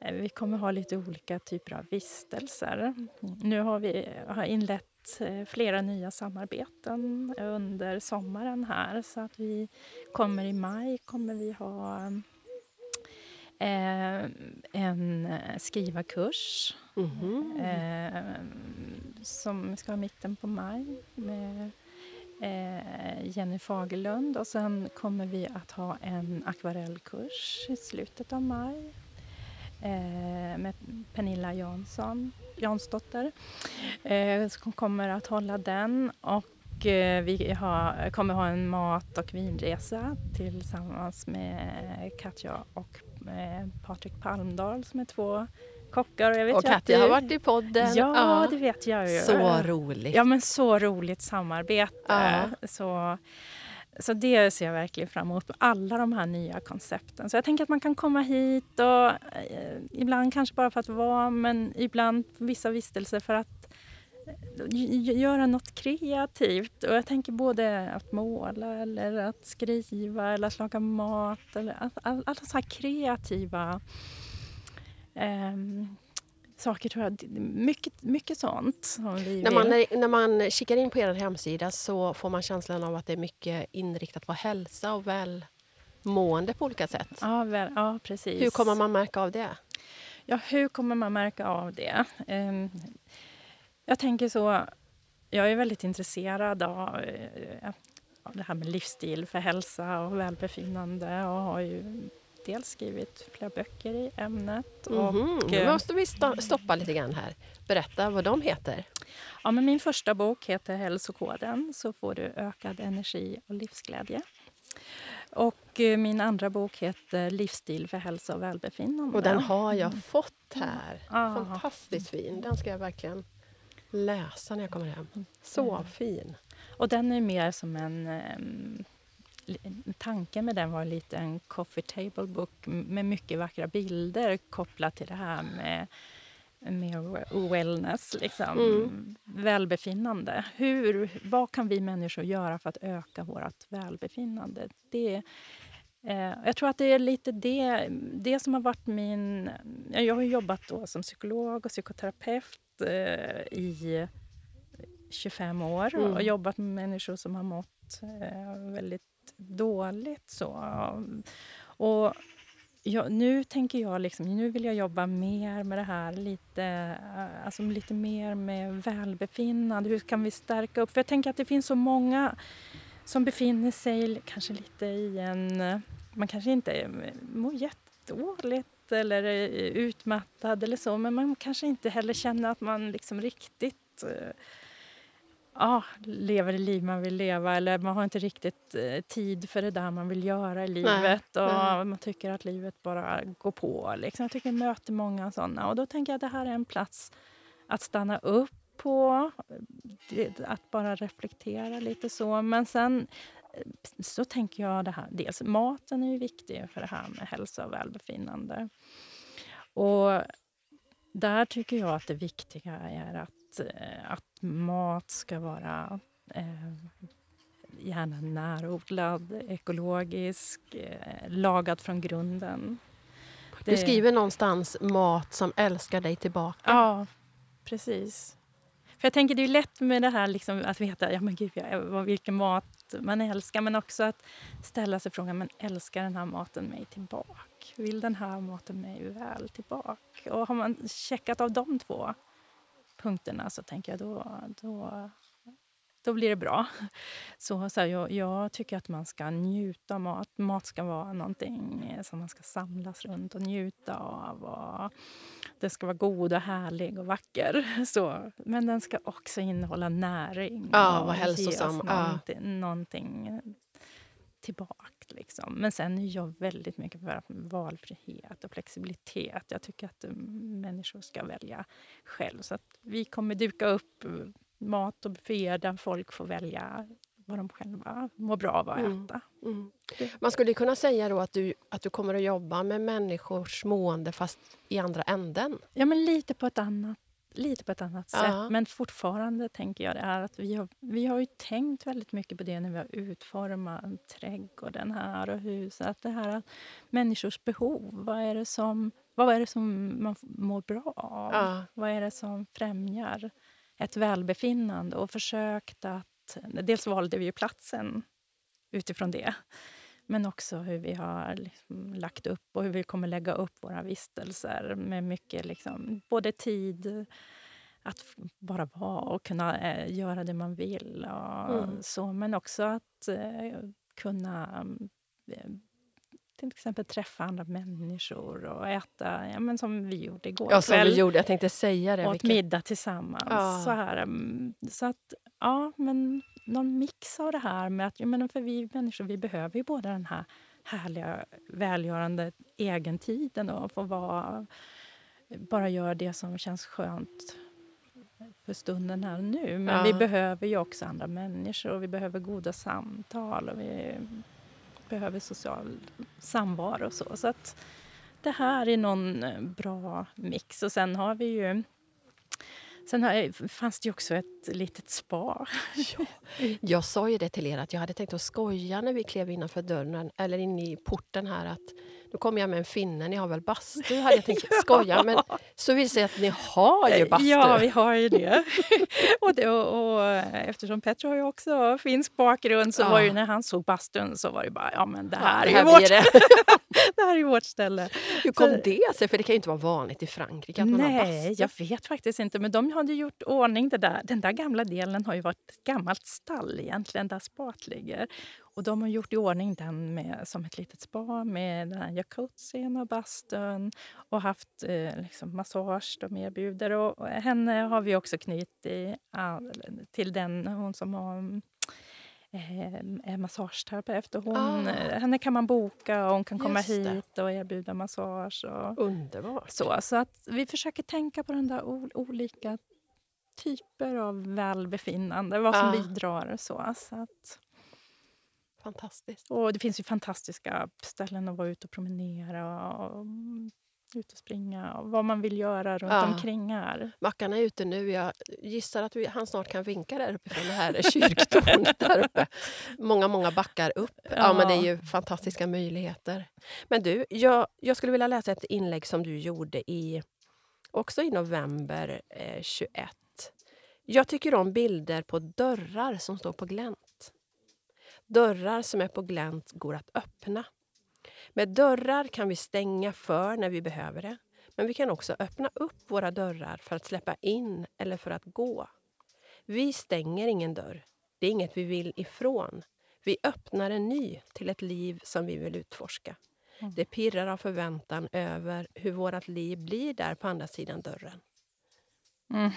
eh, vi kommer ha lite olika typer av vistelser. Nu har vi har inlett eh, flera nya samarbeten under sommaren här. Så att vi kommer i maj kommer vi ha eh, en eh, skrivarkurs Mhm. eh, som ska i mitten på maj med eh, Jenny Fagerlund. Och sen kommer vi att ha en akvarellkurs i slutet av maj med Pernilla Jansson, Jansdotter eh, som kommer att hålla den. Och eh, vi har, kommer ha en mat och vinresa tillsammans med Katja och eh, Patrik Palmdahl som är två kockar. Och, jag vet Och Katja du- har varit i podden. Ja, det vet jag ju. Så roligt. Ja, men så roligt samarbete. Ja. Så, så det ser jag verkligen fram emot. Alla de här nya koncepten. Så jag tänker att man kan komma hit och eh, ibland kanske bara för att vara, men ibland vissa vistelser för att eh, göra något kreativt. Och jag tänker både att måla eller att skriva eller att laga mat. Eller all- all- alla så här kreativa eh, saker tror jag. Mycket, mycket sånt som vi När man, när man kikar in på er hemsida så får man känslan av att det är mycket inriktat på hälsa och välmående på olika sätt. Ja, väl, ja, precis. Hur kommer man märka av det? Ja, hur kommer man märka av det? Ehm, jag tänker så... Jag är väldigt intresserad av eh, av det här med livsstil för hälsa och välbefinnande och har ju dels skrivit flera böcker i ämnet. Och, Mhm, Nu måste vi sto- stoppa lite grann här. Berätta vad de heter. ja, men min första bok heter Hälsokoden, så får du ökad energi och livsglädje. Och eh, min andra bok heter Livsstil för hälsa och välbefinnande. Och den har jag fått här. Ah. Fantastiskt fin. Den ska jag verkligen läsa när jag kommer hem. Så Mm. fin. Och den är mer som en... Tanken med den var lite en coffee table book med mycket vackra bilder kopplat till det här med, med wellness, liksom. Mm. välbefinnande. Hur, vad kan vi människor göra för att öka vårt välbefinnande? Det, eh, jag tror att det är lite det, det som har varit min... Jag har jobbat då som psykolog och psykoterapeut eh, i 25 år Mm. och jobbat med människor som har mått eh, väldigt dåligt. Så. Och jag, nu tänker jag liksom, nu vill jag jobba mer med det här, lite, eh, alltså lite mer med välbefinnande. Hur kan vi stärka upp? För jag tänker att det finns så många som befinner sig kanske lite i en... Man kanske inte mår jättedåligt eller är utmattad eller så, men man kanske inte heller känner att man liksom riktigt eh, ja, lever det liv man vill leva eller man har inte riktigt eh, tid för det där man vill göra i livet och nej. man tycker att livet bara går på. Liksom. Jag tycker jag möter många sådana och då tänker jag att det här är en plats att stanna upp på, att bara reflektera lite så. Men sen eh, så tänker jag det här, dels maten är ju viktig för det här med hälsa och välbefinnande. Och där tycker jag att det viktiga är att, eh, att mat ska vara eh, gärna närodlad, ekologisk, eh, lagad från grunden. Du Det- skriver någonstans mat som älskar dig tillbaka. Ja, precis. För jag tänker det är lätt med det här liksom, att veta ja, men gud, ja, vad- vilken mat man älskar men också att ställa sig frågan men älskar den här maten mig tillbaka? Vill den här maten mig väl tillbaka? Och har man checkat av de två punkterna så tänker jag då, då, då blir det bra. Så, så här, jag, jag tycker att man ska njuta av mat. Mat ska vara någonting som man ska samlas runt och njuta av. Och den ska vara god och härlig och vacker. Så, men den ska också innehålla näring. Ja, och ge oss hälsosam. Ja. Någonting, någonting tillbaka. Liksom. Men sen är jag väldigt mycket för valfrihet och flexibilitet. Jag tycker att um, människor ska välja själv. Så att vi kommer duka upp uh, mat och bufféer där folk får välja vad de själva mår bra av att Mm. äta. Mm. Man skulle kunna säga då att du, att du kommer att jobba med människors mående fast i andra änden. Ja, men lite på ett annat, lite på ett annat Ja. sätt. Men fortfarande tänker jag det är att vi har, vi har ju tänkt väldigt mycket på det när vi har utformat trädgården här och huset. Att det här att människors behov, vad är det som, vad är det som man mår bra av? Ja. Vad är det som främjar ett välbefinnande? Och försökt att... Dels valde vi ju platsen utifrån det. Men också hur vi har liksom lagt upp och hur vi kommer lägga upp våra vistelser med mycket liksom, både tid att bara vara och kunna eh, göra det man vill. Och Mm. så, men också att eh, kunna eh, till exempel träffa andra människor och äta, ja, men som vi gjorde igår Ja, som kväll vi gjorde. Jag tänkte säga det. åt vilken- middag tillsammans. Ja. Så, här, mm, så att, ja, men någon mix av det här med att, ja, men för vi människor, vi behöver ju både den här härliga, välgörande egentiden och få vara, bara göra det som känns skönt för stunden här nu. Men Ja. vi behöver ju också andra människor och vi behöver goda samtal och vi behöver social samvaro och så. Så att det här är någon eh, bra mix. Och sen har vi ju Sen har, fanns det ju också ett litet spa. Jag sa ju det till er att jag hade tänkt att skoja när vi klev innanför dörren eller in i porten här att nu kommer jag med en finne, ni har väl bastu? Hade jag tänkt skoja, men så visar det att ni har ju bastu. Ja, vi har ju det. och, det och, och eftersom Petro har ju också finsk bakgrund så Ja. var ju när han såg bastun så var det bara, ja men det Ja, här, det är, här ju vårt, det. det här är vårt ställe. Hur kom Så- det sig? För det kan ju inte vara vanligt i Frankrike att man har Nej, bastu. jag vet faktiskt inte. Men de hade gjort ordning det där. Den där gamla delen har ju varit ett gammalt stall egentligen, där spat ligger. Och de har gjort i ordning den med, som ett litet spa med den här jacuzzin och bastun och haft eh, liksom massage de erbjuder. Och, och henne har vi också knutit ah, till den, hon som har eh, är massageterapeut. Och hon, Ah. eh, Henne kan man boka och hon kan komma hit och erbjuda massage. Och, Underbart. så, så att vi försöker tänka på den där ol- olika typer av välbefinnande, vad som Ja. bidrar. Så, så att, Fantastiskt. och det finns ju fantastiska ställen att vara ute och promenera och ut och springa och vad man vill göra runt Ja. omkring här. Mackan är ute nu. Jag gissar att vi, han snart kan vinka där uppifrån det här kyrktornet där uppe. Många, många backar upp. Ja, men det är ju fantastiska möjligheter. Men du, jag, jag skulle vilja läsa ett inlägg som du gjorde i, också i november eh, 21. Jag tycker om bilder på dörrar som står på glänt. Dörrar som är på glänt går att öppna. Med dörrar kan vi stänga för när vi behöver det. Men vi kan också öppna upp våra dörrar för att släppa in eller för att gå. Vi stänger ingen dörr. Det är inget vi vill ifrån. Vi öppnar en ny till ett liv som vi vill utforska. Mm. Det pirrar av förväntan över hur vårt liv blir där på andra sidan dörren. Mm.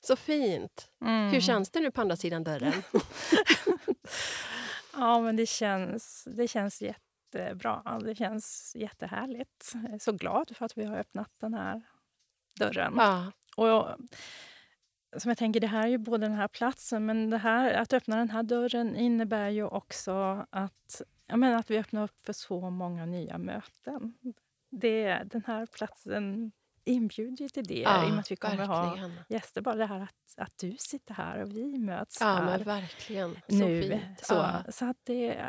Så fint! Mm. Hur känns det nu på andra sidan dörren? Ja, men det känns, det känns jättebra. Det känns jättehärligt. Jag är så glad för att vi har öppnat den här dörren. ja, Och jag, som jag tänker, det här är ju både den här platsen, men det här, att öppna den här dörren innebär ju också att, jag menar, att vi öppnar upp för så många nya möten. Det, den här platsen inbjuder ju till det, ja, i och med att vi kommer ha verkligen. gäster. Bara det här att, att du sitter här och vi möts Ja, här verkligen. Så nu. fint. Så, Ja. så att det,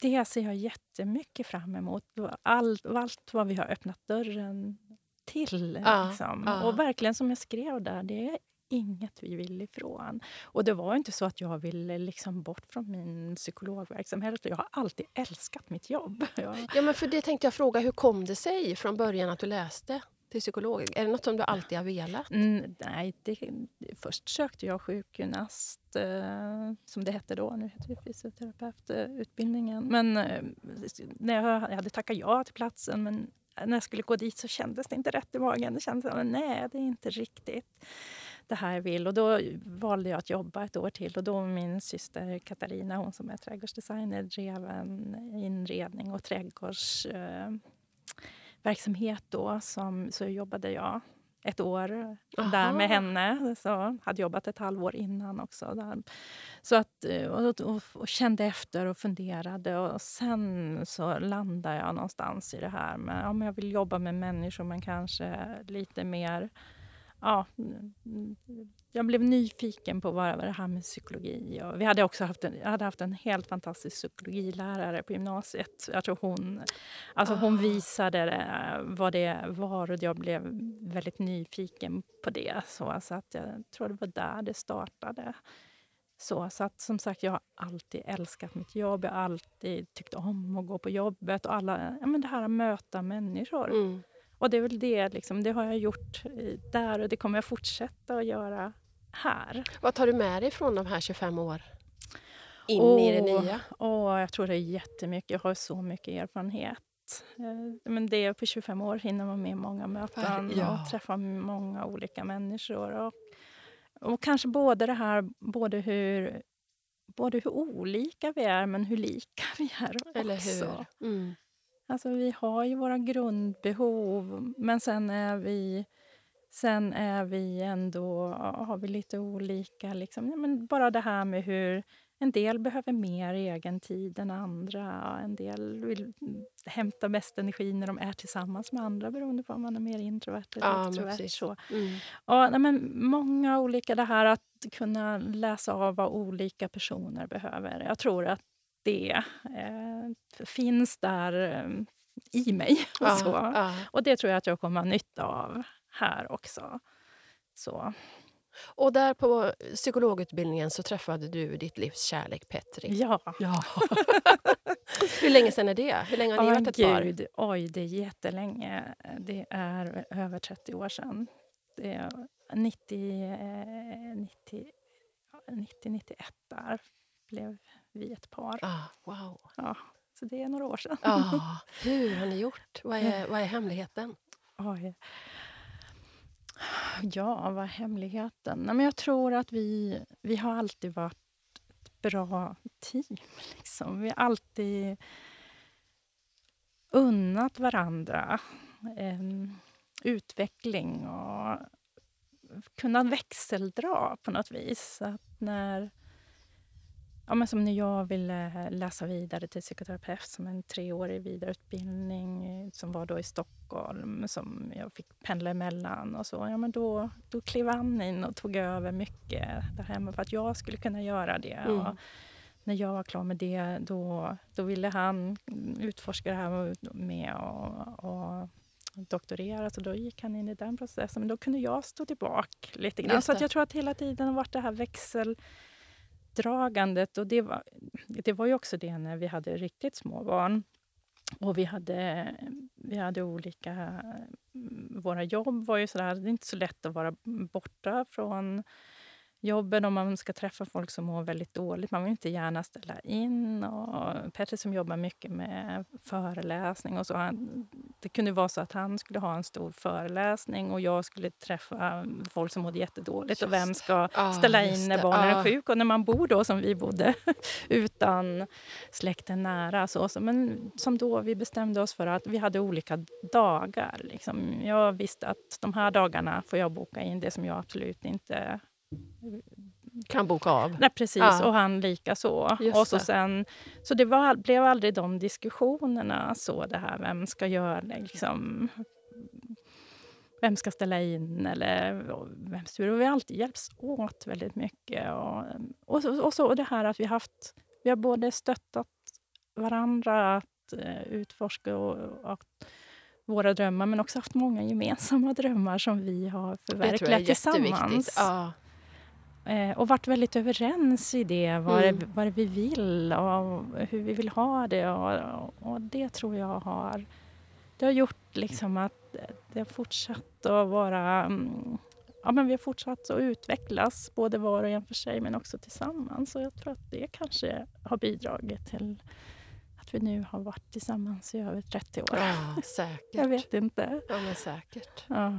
det ser jag jättemycket fram emot. Allt, allt vad vi har öppnat dörren till. Ja, liksom. ja. Och verkligen som jag skrev där, det är inget vi vill ifrån. Och det var inte så att jag ville liksom bort från min psykologverksamhet. Jag har alltid älskat mitt jobb. Jag, Ja, men för det tänkte jag fråga, hur kom det sig från början att du läste till psykolog? Är det något som du alltid har velat? Mm, nej, det, först sökte jag sjukgymnast, eh, som det hette då. Nu heter det fysioterapeututbildningen. Eh, men eh, när jag, jag hade tackat ja till platsen, men när jag skulle gå dit så kändes det inte rätt i magen. Det kändes som nej, det är inte riktigt det här jag vill. Och då valde jag att jobba ett år till. Och då min syster Katarina, hon som är trädgårdsdesigner, drev en inredning och trädgårds... Eh, verksamhet då, som, så jobbade jag ett år där Aha. med henne. Så hade jobbat ett halvår innan också. Där. Så att, eh, och, och, och kände efter och funderade. Och sen så landade jag någonstans i det här med om jag vill jobba med människor men kanske lite mer... Ja, jag blev nyfiken på vad det här med psykologi. Och vi hade också haft en, jag hade haft en helt fantastisk psykologilärare på gymnasiet. Jag tror hon, alltså hon Ah. visade det, vad det var och jag blev väldigt nyfiken på det. Så, så att jag tror det var där det startade. Så, så att som sagt, jag har alltid älskat mitt jobb. Jag har alltid tyckt om att gå på jobbet och alla, ja, men det här att möta människor. Mm. Och det är väl det, liksom, det har jag gjort eh, där och det kommer jag fortsätta att göra här. Vad tar du med dig från de här 25 år in i det nya? Och jag tror det är jättemycket. Jag har så mycket erfarenhet. Eh, Men det är på 25 år hinner man med många möten ja. och träffa många olika människor. Och, och kanske både det här, både hur, både hur olika vi är men hur lika vi är också. Eller hur? Mm. Alltså vi har ju våra grundbehov, men sen är vi, sen är vi ändå, har vi lite olika. Liksom. Ja, men bara det här med hur en del behöver mer egen tid än andra. En del vill hämta mest energi när de är tillsammans med andra beroende på om man är mer introvert eller Ja, extrovert. Så. Mm. Ja, nej, men många olika, det här att kunna läsa av vad olika personer behöver. Jag tror att det eh, finns där eh, i mig. Och, Ja, så. ja. och det tror jag att jag kommer ha nytta av här också. Så. Och där på psykologutbildningen så träffade du ditt livs kärlek Petri. Ja. Ja. Hur länge sedan är det? Hur länge har ni Ja, varit ett par? gud, oj, det är jättelänge. Det är över 30 år sedan. Det är 90, eh, 90, ja, 90 91 där blev vi ett par. Ah, wow. Ja, så det är några år sedan. Ah, hur har ni gjort? Vad är, vad är hemligheten? Oj. Ja, vad är hemligheten? Nej, men jag tror att vi, vi har alltid varit ett bra team. Liksom. Vi har alltid unnat varandra eh, utveckling och kunnat växeldra på något vis. Att när, ja, men som när jag ville läsa vidare till psykoterapeut som en treårig vidareutbildning som var då i Stockholm som jag fick pendla emellan och så. Ja, men då, då klev han in och tog över mycket där hemma för att jag skulle kunna göra det. Mm. Och när jag var klar med det då, då ville han utforska det här med och, och doktorera, så då gick han in i den processen. Men då kunde jag stå tillbaka lite grann. Så jag tror att hela tiden har varit det här växeldragandet. Och det var, det var ju också det när vi hade riktigt små barn. Och vi hade, vi hade olika... Våra jobb var ju sådär, det är inte så lätt att vara borta från jobben om man ska träffa folk som mår väldigt dåligt. Man vill inte gärna ställa in. Och Petter som jobbar mycket med föreläsning och så. Han, det kunde vara så att han skulle ha en stor föreläsning och jag skulle träffa folk som mådde jättedåligt. Och vem ska Ah, ställa just in när barnen Ah. är sjuka? Och när man bor då som vi bodde utan släkten nära. Så, så. Men som då vi bestämde oss för att vi hade olika dagar. Liksom. Jag visste att de här dagarna får jag boka in det som jag absolut inte Kan boka av. Nej, precis. Ja. Och han lika så. Just Och så, det. sen, så det var, blev aldrig de diskussionerna, så det här vem ska göra liksom, vem ska ställa in eller vem styr. Och vi har alltid hjälpts åt väldigt mycket. Och, och, så, och så och det här att vi haft, vi har både stöttat varandra att eh, utforska och, och våra drömmar, men också haft många gemensamma drömmar som vi har förverkligat tillsammans. Ja. Eh, och varit väldigt överens i det, vad, Mm. det, vad det vi vill och hur vi vill ha det. Och, och det tror jag har, det har gjort liksom att det har fortsatt att vara... mm, Ja, men vi har fortsatt att utvecklas, både var och en för sig men också tillsammans. Och jag tror att det kanske har bidragit till att vi nu har varit tillsammans i över 30 år. ja, säkert. Jag vet inte. Ja, men säkert. Ja.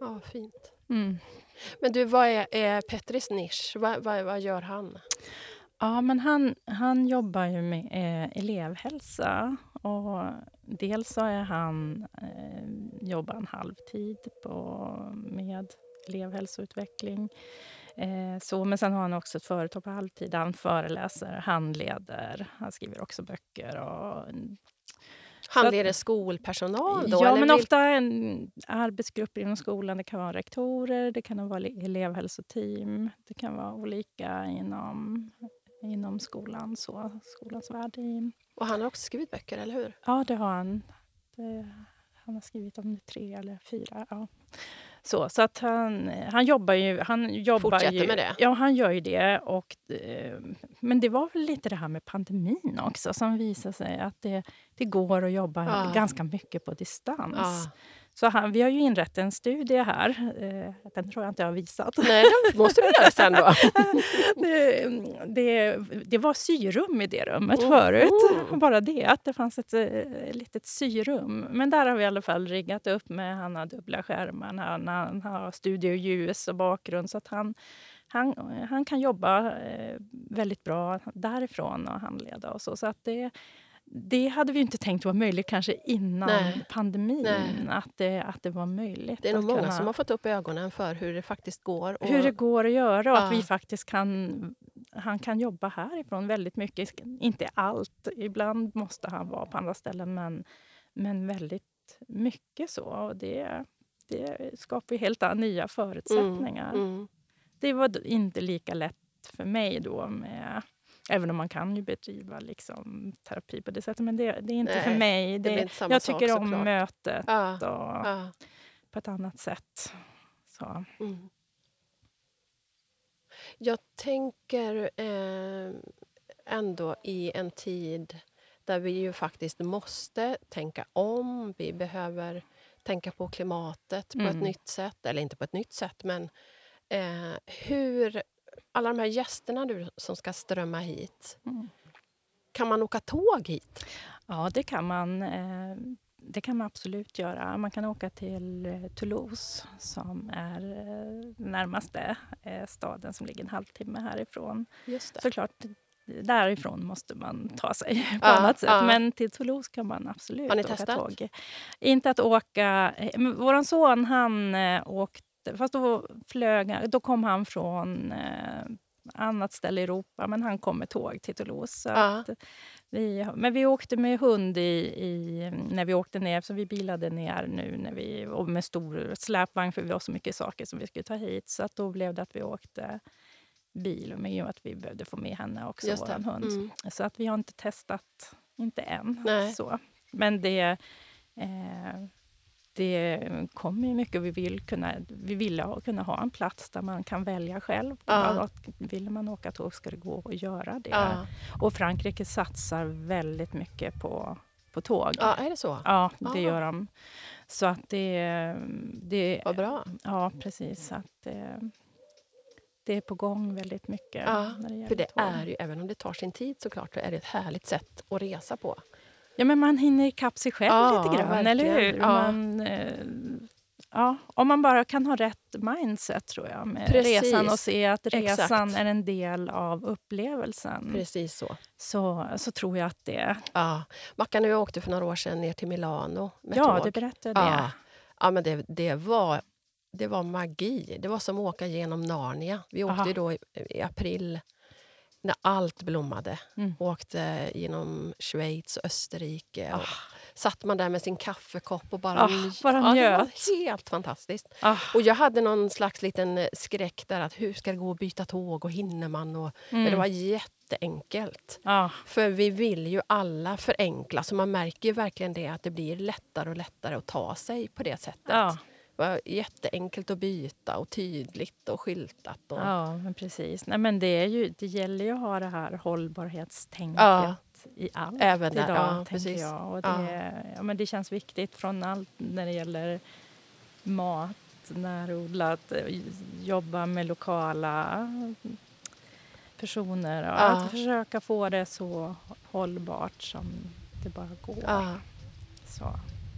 Ja, fint. Mm. Men du, vad är, är Petris nisch? Vad, vad, vad gör han? Ja, men han, han jobbar ju med eh, elevhälsa. Och dels så är han, eh, jobbar han halvtid på, med elevhälsoutveckling. Eh, så, men sen har han också ett företag på halvtid. Han föreläser, handleder, han skriver också böcker. Och, Handleder skolpersonal då? ja, eller men vil- ofta en arbetsgrupper inom skolan. Det kan vara rektorer, det kan vara ele- elevhälsoteam. Det kan vara olika inom, inom skolan, så, skolans värld. Och han har också skrivit böcker, eller hur? Ja, det har han. Det, han har skrivit om det tre eller fyra. Ja. Så, så att han, han jobbar ju... Han jobbar Fortsätter ju, med det? Ja, han gör ju det. Och, eh, men det var väl lite det här med pandemin också som visade sig att det, det går att jobba Ja. ganska mycket på distans. Ja. Så han, vi har ju inrett en studie här. Eh, den tror jag inte jag har visat. Nej, det måste du göra sen då. det, det, det var syrum i det rummet Oh. förut. Bara det, att det fanns ett eh, litet syrum. Men där har vi i alla fall riggat upp med, han har dubbla skärmar, han, han har studioljus och bakgrund. Så att han, han, han kan jobba eh, väldigt bra därifrån och handleda och så. så att det, det hade vi inte tänkt var möjligt kanske innan Nej. pandemin. Nej. Att, det, att det var möjligt. Det är nog att många kunna- som har fått upp ögonen för hur det faktiskt går. Och, hur det går att göra och att Ja. vi faktiskt kan... Han kan jobba härifrån väldigt mycket. Inte allt. Ibland måste han vara på andra ställen, men, men väldigt mycket så. Och det, det skapar ju helt nya förutsättningar. Mm. Det var inte lika lätt för mig då med... Även om man kan ju bedriva liksom, terapi på det sättet. Men det, det är inte för Nej, mig. Det Det, jag sak tycker om såklart. mötet Ja, och, ja. på ett annat sätt. Så. Mm. Jag tänker eh, ändå i en tid där vi ju faktiskt måste tänka om. Vi behöver tänka på klimatet på ett Mm. nytt sätt. Eller inte på ett nytt sätt, men eh, hur... Alla de här gästerna du, som ska strömma hit. Mm. Kan man åka tåg hit? Ja, det kan man. eh, Det kan man absolut göra. Man kan åka till eh, Toulouse som är eh, närmaste staden som ligger en halvtimme härifrån. Just det. Såklart, därifrån måste man ta sig på Ja, annat sätt. ja. Men till Toulouse kan man absolut Har ni åka testat? tåg. Inte att åka... Vår son han åkte åkte, fast då, flög, då kom han från eh, annat ställe i Europa, men han kom med tåg till Toulouse. Så Ja. vi, men vi åkte med hund i, i, när vi åkte ner, så vi bilade ner nu när vi, och med stor släpvagn för vi har så mycket saker som vi skulle ta hit. Så att då blev det att vi åkte bil, och med att vi behövde få med henne också, Just vår hund. Mm. Så att vi har inte testat, inte än. Nej. Så. Men det, eh, det kommer ju mycket. Vi vill, kunna, vi vill ha, kunna ha en plats där man kan välja själv. Ja. Vill man åka tåg ska det gå att göra det. Ja. Och Frankrike satsar väldigt mycket på, på tåg. ja, är det så? Ja, det Ah. gör de. Så att det... det Vad bra. ja, precis. Att det, det är på gång väldigt mycket. Ja, när det gäller För det tåg. är ju, även om det tar sin tid såklart, så är det ett härligt sätt att resa på. Ja, men man hinner ikapp sig själv Ja, lite grann, verkligen. eller hur? Ja. Man, eh, ja, om man bara kan ha rätt mindset, tror jag, med Precis. resan och se att Exakt. resan är en del av upplevelsen, Precis så. så, så tror jag att det... Ja. Mackan och jag åkte för några år sedan ner till Milano med Ja, tåg. du berättade Ja. det. Ja, men det, det, var, det var magi. Det var som att åka genom Narnia. Vi åkte Aha. då i, i april när allt blommade. Mm. Åkte genom Schweiz och Österrike. Och Ah. Satt man där med sin kaffekopp och bara, nj- bara ja, Det njöt. var helt fantastiskt. Ah, Och jag hade någon slags liten eh, skräck där att hur ska det gå att byta tåg och hinner man? Och, Men det mm. var jätteenkelt. ah, För vi vill ju alla förenkla, så man märker verkligen det att det blir lättare och lättare att ta sig på det sättet. Ja, var jätteenkelt att byta och tydligt och skyltat. Och, ja, men precis. Nej, men det, är ju, det gäller ju att ha det här hållbarhetstänket Ja. i allt Även där, idag, ja, tänker precis. jag. Och Ja. det, ja. men det känns viktigt från allt när det gäller mat, närodlat, jobba med lokala personer och Ja. att försöka få det så hållbart som det bara går. Ja, Så.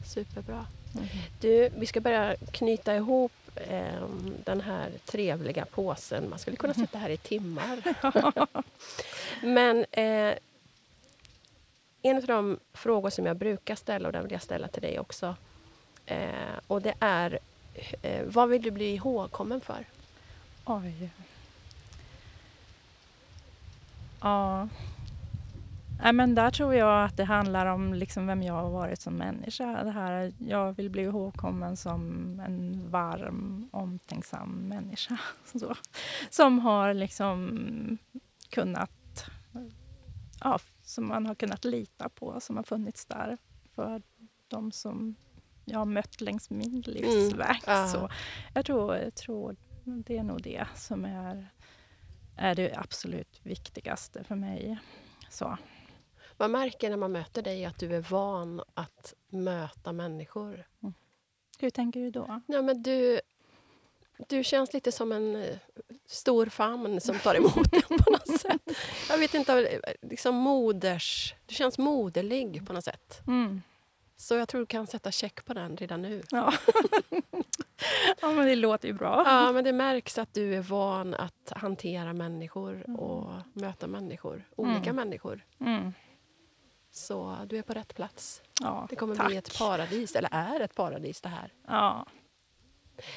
superbra. Du, vi ska börja knyta ihop eh, den här trevliga påsen. Man skulle kunna sitta här i timmar. Men eh, en av de frågor som jag brukar ställa, och den vill jag ställa till dig också. Eh, och det är, eh, vad vill du bli ihågkommen för? Oj. Ja. Nej, men där tror jag att det handlar om liksom vem jag har varit som människa. Det här, jag vill bli ihågkommen som en varm, omtänksam människa. Så, som har liksom kunnat... Ja, som man har kunnat lita på, som har funnits där för de som jag har mött längs min livsväg. ja. Så jag tror, jag tror det är nog det som är, är det absolut viktigaste för mig. Så. Man märker när man möter dig att du är van att möta människor. Hur tänker du då? Ja, men du, du känns lite som en eh, stor famn som tar emot en på något sätt. Jag vet inte, liksom moders... Du känns moderlig på något sätt. Mm. Så jag tror du kan sätta check på den redan nu. Ja. ja, men det låter ju bra. Ja, men det märks att du är van att hantera människor och möta människor. Olika Mm. människor. Så du är på rätt plats. Ja, Det kommer tack. bli ett paradis, eller är ett paradis det här. Ja.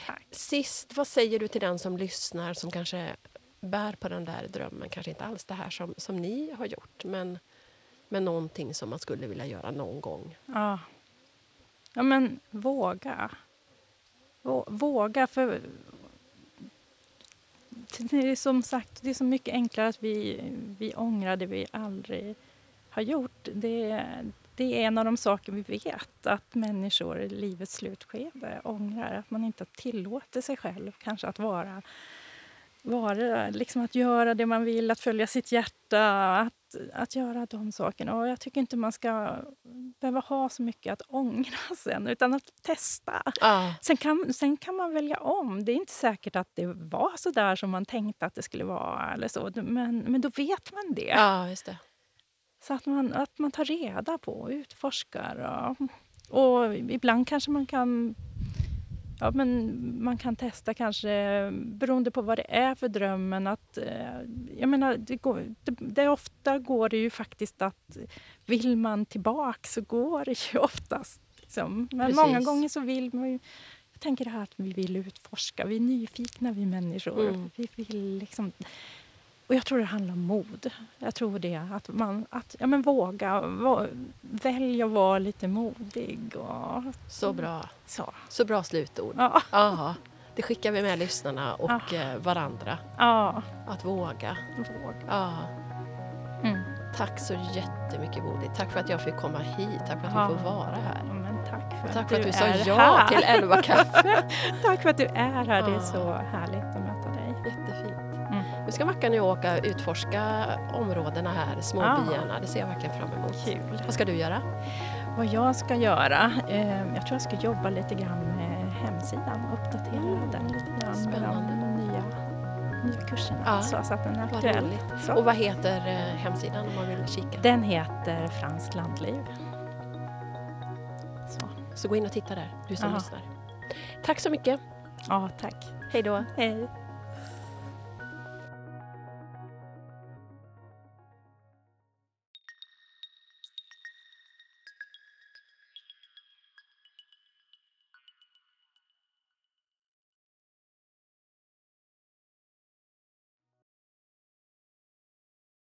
Tack. Sist, vad säger du till den som lyssnar som kanske bär på den där drömmen? Kanske inte alls det här som, som ni har gjort, men, men någonting som man skulle vilja göra någon gång. Ja. ja, men våga. Vå- Våga, för det är som sagt det är så mycket enklare att vi, vi ångrar det vi aldrig har gjort. Det, det är en av de saker vi vet, att människor i livets slutskede ångrar. Att man inte tillåter sig själv kanske att vara, vara liksom att göra det man vill, att följa sitt hjärta, att, att göra de sakerna. Och jag tycker inte man ska behöva ha så mycket att ångra sen, utan att testa. Ja, Sen kan, sen kan man välja om. Det är inte säkert att det var så där som man tänkte att det skulle vara. Eller så. Men, men då vet man det. ja just det. Så att man, att man tar reda på och utforskar. Och, och ibland kanske man kan Ja, men man kan testa kanske, beroende på vad det är för drömmen, att... eh, Jag menar, det, går, det, det ofta går det ju faktiskt att vill man tillbaka så går det ju oftast. Liksom. Men Precis. många gånger så vill man ju tänker det här att vi vill utforska. Vi är nyfikna, vi människor. Mm. Vi vill liksom... Och jag tror det handlar om mod. Jag tror det. Att man att, ja, men våga. Va, välja att vara lite modig. Och, Så bra. så. Så bra slutord. Ja. Ja, det skickar vi med lyssnarna och Ah. varandra. ja. Att våga. Våga. Ja. Mm. Tack så jättemycket Bodil. Tack för att jag fick komma hit. Tack för att vi får vara här. Men tack för, Tack att, för att du sa är ja här. till Elva kaffe. tack för att du är här. Det är så härligt Nu ska Mackan och jag åka och utforska områdena här, små Ja. byarna. Det ser jag verkligen fram emot. Kul. Vad ska du göra? Vad jag ska göra? Eh, jag tror jag ska jobba lite grann med hemsidan. Uppdatera Mm. den lite grann Spännande. med de nya, nya kurserna. Ja. Så, så att den är Vad aktuell. Så. Och vad heter eh, hemsidan om man vill kika? Den heter Franskt landliv. Så. Så gå in och titta där, du som Ja. lyssnar. Tack så mycket. Ja, tack. Hej då. Hej.